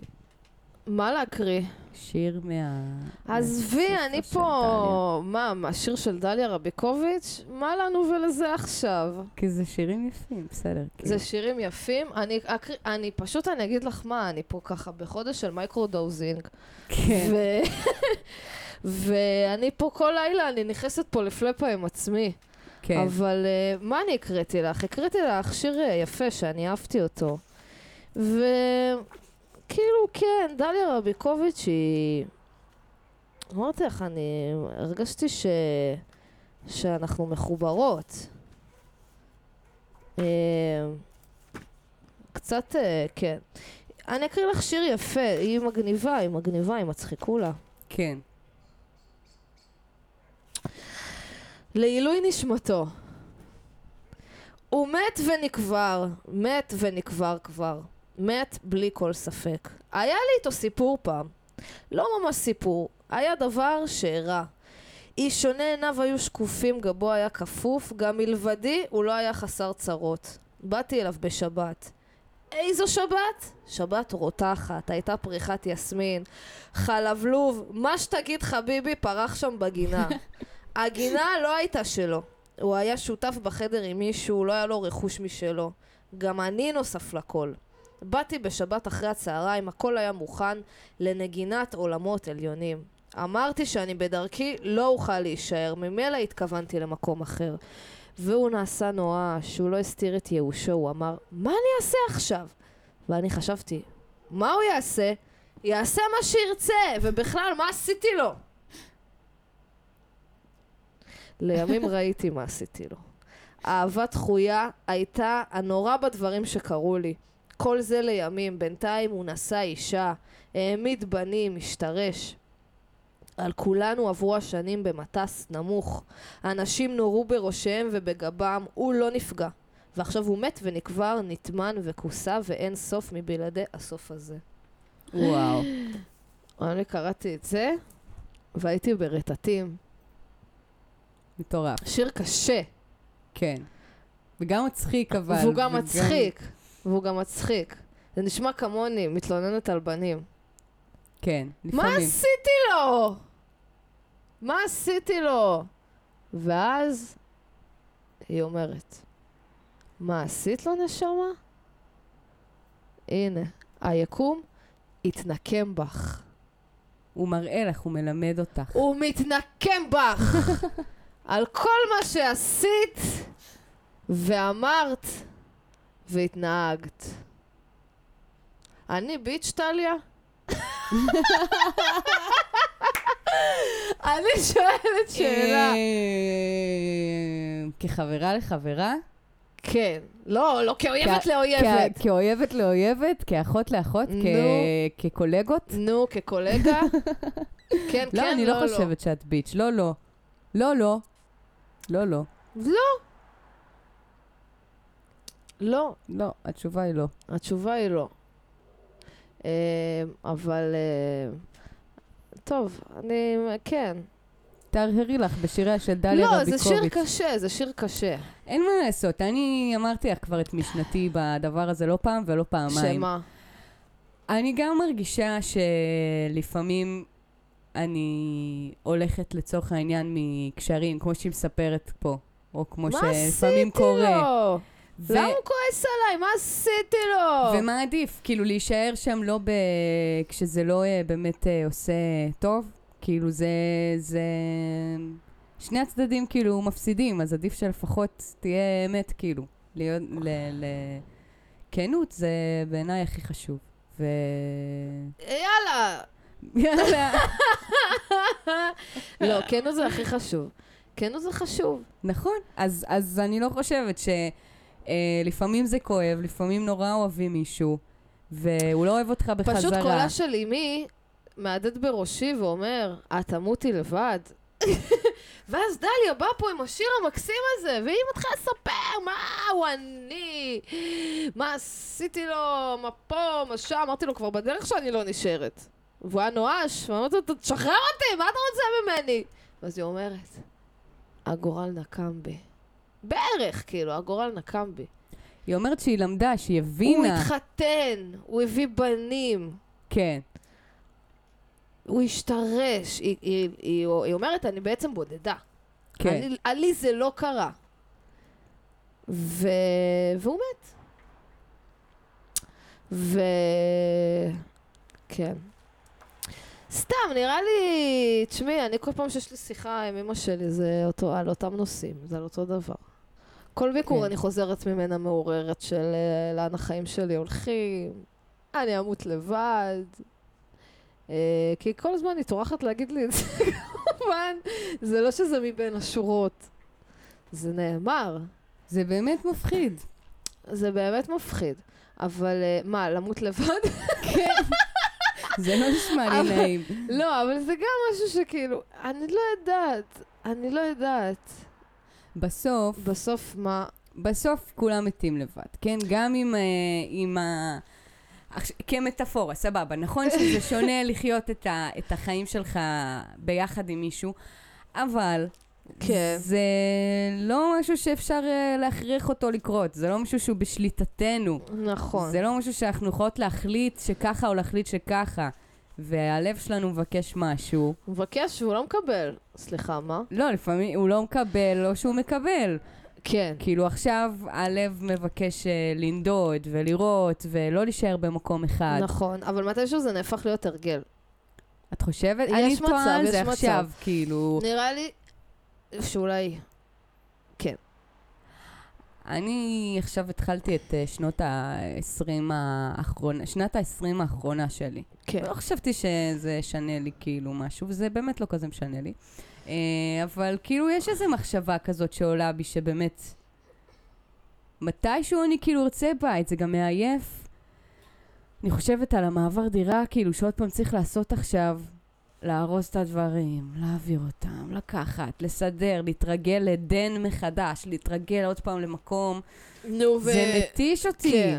מה להקריא? שיר מה... עזבי, אני פה... מה, מהשיר של דליה רביקוביץ'? מה לנו ולזה עכשיו? כי זה שירים יפים, בסדר. כאילו. זה שירים יפים. אני, אני פשוט, אני אגיד לך מה, אני פה ככה בחודש של micro-dosing. כן. ו... ואני פה כל לילה, אני נכנסת פה לפלאפה עם עצמי. כן. אבל אה, מה אני הקראתי לך? הקראתי לך שיר אה, יפה שאני אהבתי אותו. וכאילו, כן, דליה רביקוביץ' היא... אמרתי לך, אני הרגשתי ש... שאנחנו מחוברות. Uh, קצת, uh, כן. אני אקריא לך שיר יפה, היא מגניבה, היא מגניבה, היא מצחיקו לה. כן. לעילוי נשמתו. הוא מת ונקבר, מת ונקבר כבר. מת בלי כל ספק. היה לי איתו סיפור פעם. לא ממש סיפור, היה דבר שאירע. איש שונה עיניו היו שקופים, גבו היה כפוף, גם מלבדי הוא לא היה חסר צרות. באתי אליו בשבת. איזו שבת? שבת רותחת, הייתה פריחת יסמין, חלבלוב, מה שתגיד חביבי פרח שם בגינה. הגינה לא הייתה שלו. הוא היה שותף בחדר עם מישהו, לא היה לו רכוש משלו. גם אני נוסף לכל. באתי בשבת אחרי הצהריים, הכל היה מוכן לנגינת עולמות עליונים. אמרתי שאני בדרכי לא אוכל להישאר, ממילא התכוונתי למקום אחר. והוא נעשה נואש, הוא לא הסתיר את ייאושו, הוא אמר, מה אני אעשה עכשיו? ואני חשבתי, מה הוא יעשה? יעשה מה שירצה, ובכלל, מה עשיתי לו? לימים ראיתי מה עשיתי לו. אהבה דחויה הייתה הנורא בדברים שקרו לי. כל זה לימים, בינתיים הוא נשא אישה, העמיד בנים, השתרש. על כולנו עברו השנים במטס נמוך. אנשים נורו בראשיהם ובגבם, הוא לא נפגע. ועכשיו הוא מת ונקבר, נטמן וכוסה, ואין סוף מבלעדי הסוף הזה. וואו. אני קראתי את זה, והייתי ברטטים. מטורף. שיר קשה. כן. וגם מצחיק, אבל. והוא גם מצחיק. והוא גם מצחיק. זה נשמע כמוני, מתלוננת על בנים. כן, מה לפעמים. עשיתי לו? מה עשיתי לו? ואז היא אומרת, מה עשית לו, נשמה? הנה, היקום התנקם בך. הוא מראה לך, הוא מלמד אותך. הוא מתנקם בך על כל מה שעשית ואמרת והתנהגת. אני ביץ', טליה? אני שואלת שאלה. אה, כחברה לחברה? כן. לא, לא כאויבת לאויבת. כאויבת לאויבת, כאחות לאחות, כקולגות? נו, כקולגה? כן, כן, לא, אני לא חושבת שאת ביץ'. לא, לא. לא, לא. לא, לא. לא. לא. לא, התשובה היא לא. התשובה היא לא. אה, אבל... אה, טוב, אני... כן. תהרהרי לך בשיריה של דליה לא, זה רביקוביץ'. שיר קשה, זה שיר קשה. אין מה לעשות, אני אמרתי לך כבר את משנתי בדבר הזה לא פעם ולא פעמיים. שמה? אני גם מרגישה שלפעמים אני הולכת לצורך העניין מקשרים, כמו שהיא מספרת פה, או כמו מה שלפעמים עשיתי קורה. לו? ו- למה הוא כועס עליי? מה עשיתי לו? ומה עדיף? כאילו להישאר שם לא ב... כשזה לא אה, באמת אה, עושה טוב? כאילו זה... זה... שני הצדדים כאילו מפסידים, אז עדיף שלפחות תהיה אמת כאילו. להיות... ל... ל... כנות זה בעיניי הכי חשוב. ו... יאללה. יאללה. לא, כנות זה הכי חשוב. כנות זה חשוב. נכון, אז, אז אני לא חושבת שלפעמים זה כואב, לפעמים נורא אוהבים מישהו, והוא לא אוהב אותך בחזרה. פשוט קולה של אמי מהדהד בראשי ואומר, את תמותי לבד. ואז דליה באה פה עם השיר המקסים הזה, והיא מתחילה לספר מה הוא אני, מה עשיתי לו, מה פה, מה שם, אמרתי לו כבר בדרך שאני לא נשארת. והוא היה נואש, ואמרתי לו, תשחרר אותי, מה אתה רוצה ממני? ואז היא אומרת, הגורל נקם בי. בערך, כאילו, הגורל נקם בי. היא אומרת שהיא למדה, שהיא הוא הבינה. התחתן, הוא הביא בנים, כן. הוא השתרש. היא, היא, היא, היא אומרת, אני בעצם בודדה. כן. אני, לי זה לא קרה. ו... והוא מת. ו... כן. סתם, נראה לי... תשמעי, אני כל פעם שיש לי שיחה עם אמא שלי, זה אותו, על אותם נושאים, זה על אותו דבר. כל ביקור כן. אני חוזרת ממנה מעוררת של אה, לאן החיים שלי הולכים, אני אמות לבד. אה, כי כל הזמן היא טורחת להגיד לי את זה, כמובן. זה לא שזה מבין השורות. זה נאמר. זה באמת מפחיד. זה באמת מפחיד. אבל אה, מה, למות לבד? זה לא נשמע לי נעים. לא, אבל זה גם משהו שכאילו, אני לא יודעת. אני לא יודעת. בסוף, בסוף מה... בסוף כולם מתים לבד, כן? גם עם, אה, עם ה... כמטאפורה, סבבה. נכון שזה שונה לחיות את, ה, את החיים שלך ביחד עם מישהו, אבל כן. זה לא משהו שאפשר אה, להכריח אותו לקרות, זה לא משהו שהוא בשליטתנו. נכון. זה לא משהו שאנחנו יכולות להחליט שככה או להחליט שככה. והלב שלנו מבקש משהו. הוא מבקש והוא לא מקבל. סליחה, מה? לא, לפעמים הוא לא מקבל או שהוא מקבל. כן. כאילו עכשיו הלב מבקש אה, לנדוד ולראות ולא להישאר במקום אחד. נכון, אבל מתישהו זה נהפך להיות הרגל. את חושבת? אני טועה על זה מצב. עכשיו, כאילו... נראה לי שאולי... אני עכשיו התחלתי את אה, שנות ה-20 האחרונה, שנת ה-20 האחרונה שלי. כן. לא חשבתי שזה ישנה לי כאילו משהו, וזה באמת לא כזה משנה לי. אה, אבל כאילו יש איזו מחשבה כזאת שעולה בי שבאמת, מתישהו אני כאילו ארצה בית, זה גם מעייף. אני חושבת על המעבר דירה, כאילו שעוד פעם צריך לעשות עכשיו, לארוז את הדברים, להעביר אותם, לקחת, לסדר, להתרגל לדן מחדש, להתרגל עוד פעם למקום. נו, ו... זה מתיש אותי. כן.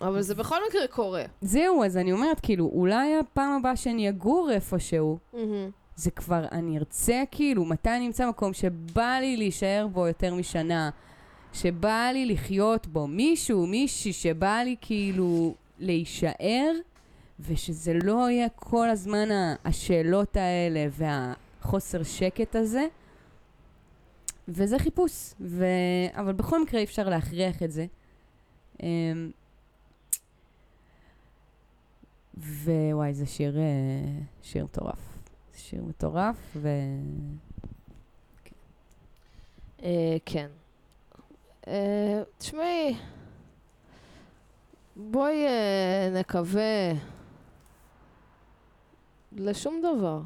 אבל זה בכל מקרה קורה. זהו, אז אני אומרת, כאילו, אולי הפעם הבאה שאני אגור איפשהו, זה כבר, אני ארצה כאילו, מתי אני אמצא מקום שבא לי להישאר בו יותר משנה, שבא לי לחיות בו, מישהו, מישהי שבא לי כאילו להישאר, ושזה לא יהיה כל הזמן השאלות האלה והחוסר שקט הזה. וזה חיפוש, ו... אבל בכל מקרה אי אפשר להכריח את זה. אמ, ווואי, זה שיר, אה, שיר מטורף. זה שיר מטורף, ו... אה, כן. אה, תשמעי, בואי נקווה לשום דבר.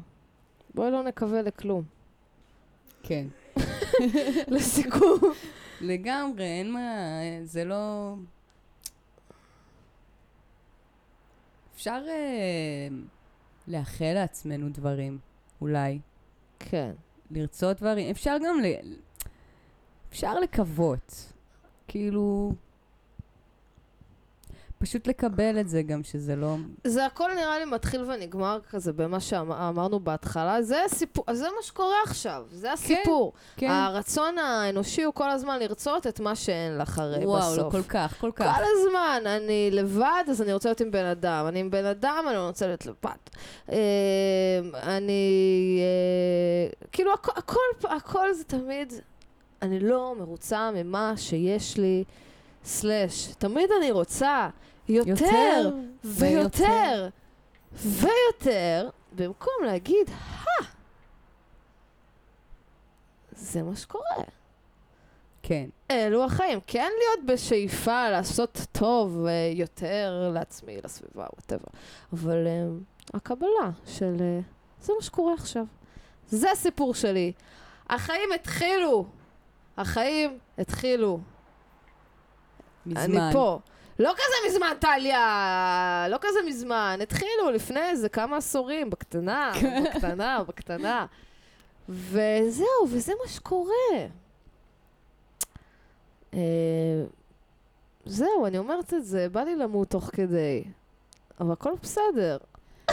בואי לא נקווה לכלום. כן. לסיכום. לגמרי, אין מה, זה לא... אפשר אה, לאחל לעצמנו דברים, אולי. כן. לרצות דברים. אפשר גם ל... אפשר לקוות. כאילו... פשוט לקבל את זה גם, שזה לא... זה הכל נראה לי מתחיל ונגמר כזה במה שאמרנו בהתחלה. זה הסיפור, זה מה שקורה עכשיו, זה הסיפור. כן. הרצון האנושי הוא כל הזמן לרצות את מה שאין לך הרי וואו, לא, בסוף. כל כך, כל כך. כל הזמן, אני לבד, אז אני רוצה להיות עם בן אדם. אני עם בן אדם, אני לא רוצה להיות לבד. אה, אני... אה, כאילו, הכ- הכל, הכל זה תמיד... אני לא מרוצה ממה שיש לי, סלאש. תמיד אני רוצה יותר, יותר ויותר, ויותר, במקום להגיד, הא, זה מה שקורה. כן. אלו החיים. כן להיות בשאיפה לעשות טוב אה, יותר לעצמי, לסביבה, וואטאבר. אבל אה, הקבלה של אה, זה מה שקורה עכשיו. זה הסיפור שלי. החיים התחילו. החיים התחילו. מזמן. אני פה. לא כזה מזמן, טליה! לא כזה מזמן. התחילו לפני איזה כמה עשורים, בקטנה, בקטנה, בקטנה. וזהו, וזה מה שקורה. אה, זהו, אני אומרת את זה, בא לי למות תוך כדי. אבל הכל בסדר.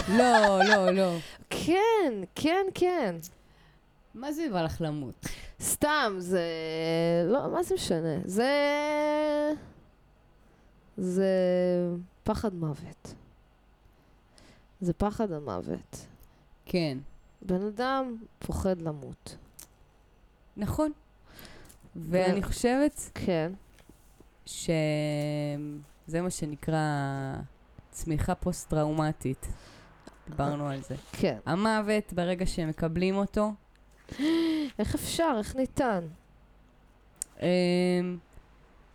לא, לא, לא. כן, כן, כן. מה זה בא לך למות? סתם, זה... לא, מה זה משנה? זה... זה פחד מוות. זה פחד המוות. כן. בן אדם פוחד למות. נכון. ואני חושבת כן. שזה מה שנקרא צמיחה פוסט-טראומטית. דיברנו על זה. כן. המוות, ברגע שמקבלים אותו, איך אפשר? איך ניתן?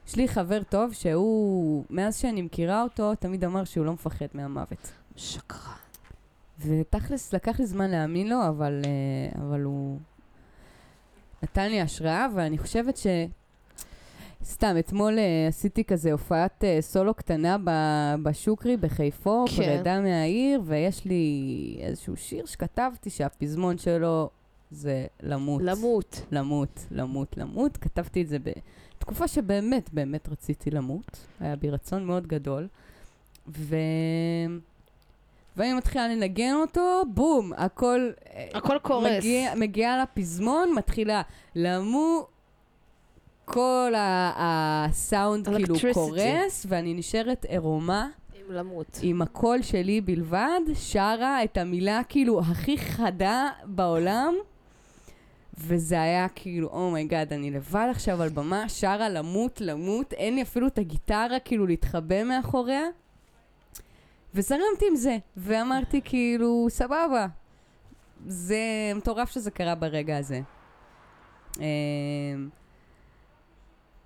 יש לי חבר טוב שהוא, מאז שאני מכירה אותו, תמיד אמר שהוא לא מפחד מהמוות. שקרן. ותכלס, לקח לי זמן להאמין לו, אבל, אה, אבל הוא נתן לי השראה, ואני חושבת ש... סתם, אתמול אה, עשיתי כזה הופעת אה, סולו קטנה ב- בשוקרי בחיפו, כן. פרידה מהעיר, ויש לי איזשהו שיר שכתבתי שהפזמון שלו זה למות. למות. למות, למות, למות. כתבתי את זה בתקופה שבאמת, באמת רציתי למות. היה בי רצון מאוד גדול. ו... ואני מתחילה לנגן אותו, בום, הכל... אה, הכל קורס. מגיע, מגיעה לפזמון, מתחילה למו... כל ה- הסאונד כאילו. קורס, ואני נשארת עירומה עם למות. עם הקול שלי בלבד, שרה את המילה כאילו הכי חדה בעולם, וזה היה כאילו, oh my god, אני לבד עכשיו על במה, שרה all the mood, למות, אין לי אפילו את הגיטרה כאילו להתחבא מאחוריה, וזרמתי עם זה, ואמרתי כאילו, סבבה, זה מטורף שזה קרה ברגע הזה. אמ,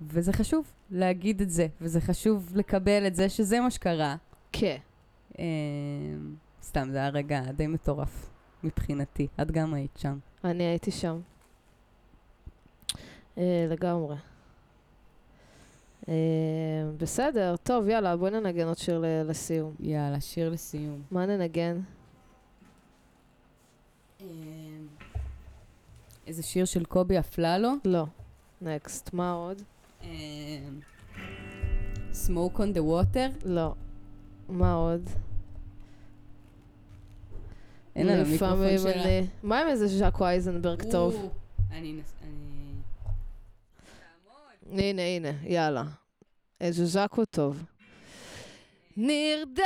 וזה חשוב להגיד את זה, וזה חשוב לקבל את זה שזה מה שקרה. כן. אמ, סתם, זה היה רגע די מטורף מבחינתי. את גם היית שם. אני הייתי שם. אה, לגמרי. אה, בסדר, טוב, יאללה, בואי ננגן עוד שיר לסיום. יאללה, שיר לסיום. מה ננגן? איזה שיר של קובי אפללו. לא. נקסט. מה עוד? Smoke on the water. לא. מה עוד? אין לנו מיקרופון שלה. מה עם איזה ז'קו אייזנברג טוב? אני... הנה, הנה, יאללה. איזה ז'קו טוב. נרדם!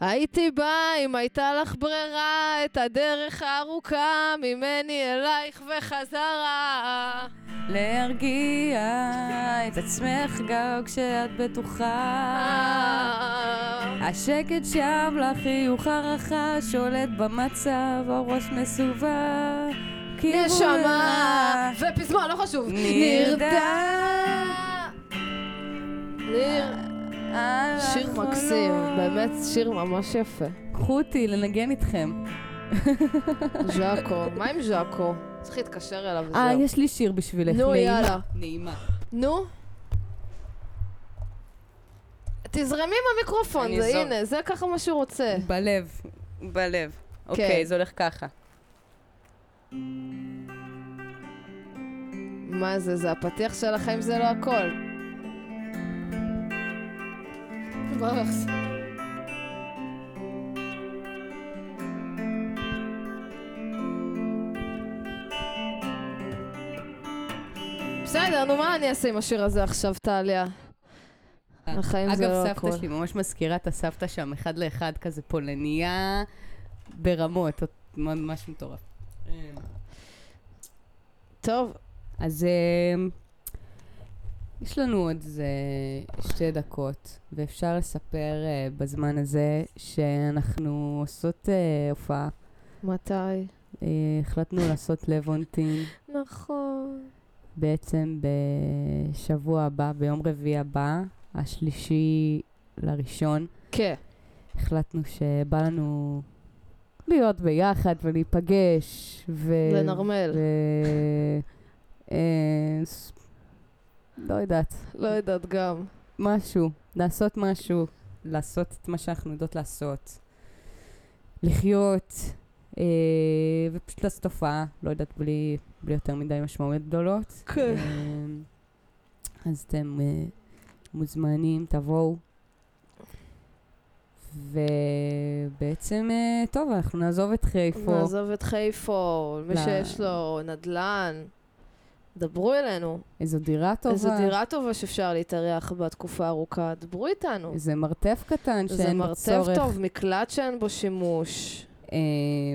הייתי באה אם הייתה לך ברירה את הדרך הארוכה ממני אלייך וחזרה. להרגיע את עצמך גם כשאת בטוחה. השקט שם לחיוך הרחה שולט במצב, הראש מסובב. כיוון נשמה! ופזמון, לא חשוב. נרדם. ניר... שיר על מקסים, החלום. באמת שיר ממש יפה. קחו אותי לנגן איתכם. ז'אקו, מה עם ז'אקו? צריך להתקשר אליו אה, וזהו. יש לי שיר בשבילך. נו. יאללה. נעימה. נו. תזרמי אני זה. הנה, זה ככה מה שהוא רוצה. בלב. בלב. אוקיי, זה הולך ככה. מה זה, זה הפתיח של החיים זה לא הכל. בסדר, נו מה אני אעשה עם השיר הזה עכשיו, טליה? החיים זה לא אגב, הכל. סבתא שלי ממש מזכירה את הסבתא שם אחד לאחד, כזה פולניה ברמות, ממש מטורף. טוב, אז אה, יש לנו עוד איזה שתי דקות, ואפשר לספר אה, בזמן הזה שאנחנו עושות אה, הופעה. מתי? אה, החלטנו לעשות לבונטין נכון. בעצם בשבוע הבא, ביום רביעי הבא, השלישי לראשון. כן. החלטנו שבא לנו להיות ביחד ולהיפגש. ו... לנרמל. ו... אה, לא יודעת, לא יודעת גם. משהו, לעשות משהו, לעשות את מה שאנחנו יודעות לעשות. לחיות, אה, ופשוט לעשות הופעה, לא יודעת, בלי, בלי יותר מדי משמעויות גדולות. כן. אה, אז אתם אה, מוזמנים, תבואו. ובעצם, אה, טוב, אנחנו נעזוב את חיפה. נעזוב את חיפה, מי. שיש לו נדל"ן, דברו אלינו. איזו דירה טובה. איזו דירה טובה שאפשר להתארח בה תקופה ארוכה, דברו איתנו. איזה מרתף קטן שאין בו מרתף צורך. טוב, מקלט שאין בו שימוש. אה,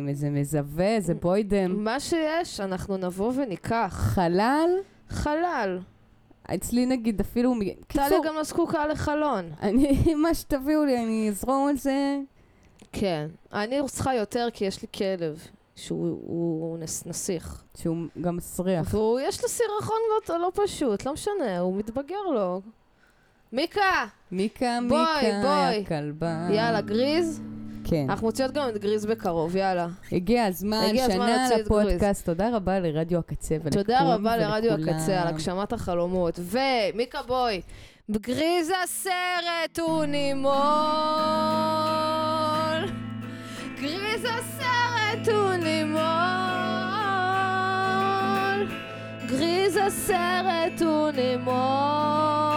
איזה מזווה, איזה בוידם. מה שיש, אנחנו נבוא וניקח. חלל, חלל. אצלי נגיד אפילו... טלי גם לא זקוקה לחלון. אני, מה שתביאו לי, אני אזרום על זה. כן. אני צריכה יותר כי יש לי כלב, שהוא הוא נס, נסיך. שהוא גם מסריח. והוא, יש לו סירחון לא, לא פשוט, לא משנה, הוא מתבגר לו. מיקה! מיקה, בואי, מיקה, בואי. יא כלבה. יאללה, גריז. כן. אנחנו מוציאות גם את גריז בקרוב, יאללה. הגיע הזמן, הגיע הזמן שנה את לפודקאסט. תודה רבה לרדיו הקצה ולכולם תודה רבה לרדיו ולכולם. הקצה על הגשמת החלומות. ומיקה בוי, בגריז הסרט הוא נימול. גריז הסרט הוא נימול. גריז הסרט הוא נימול.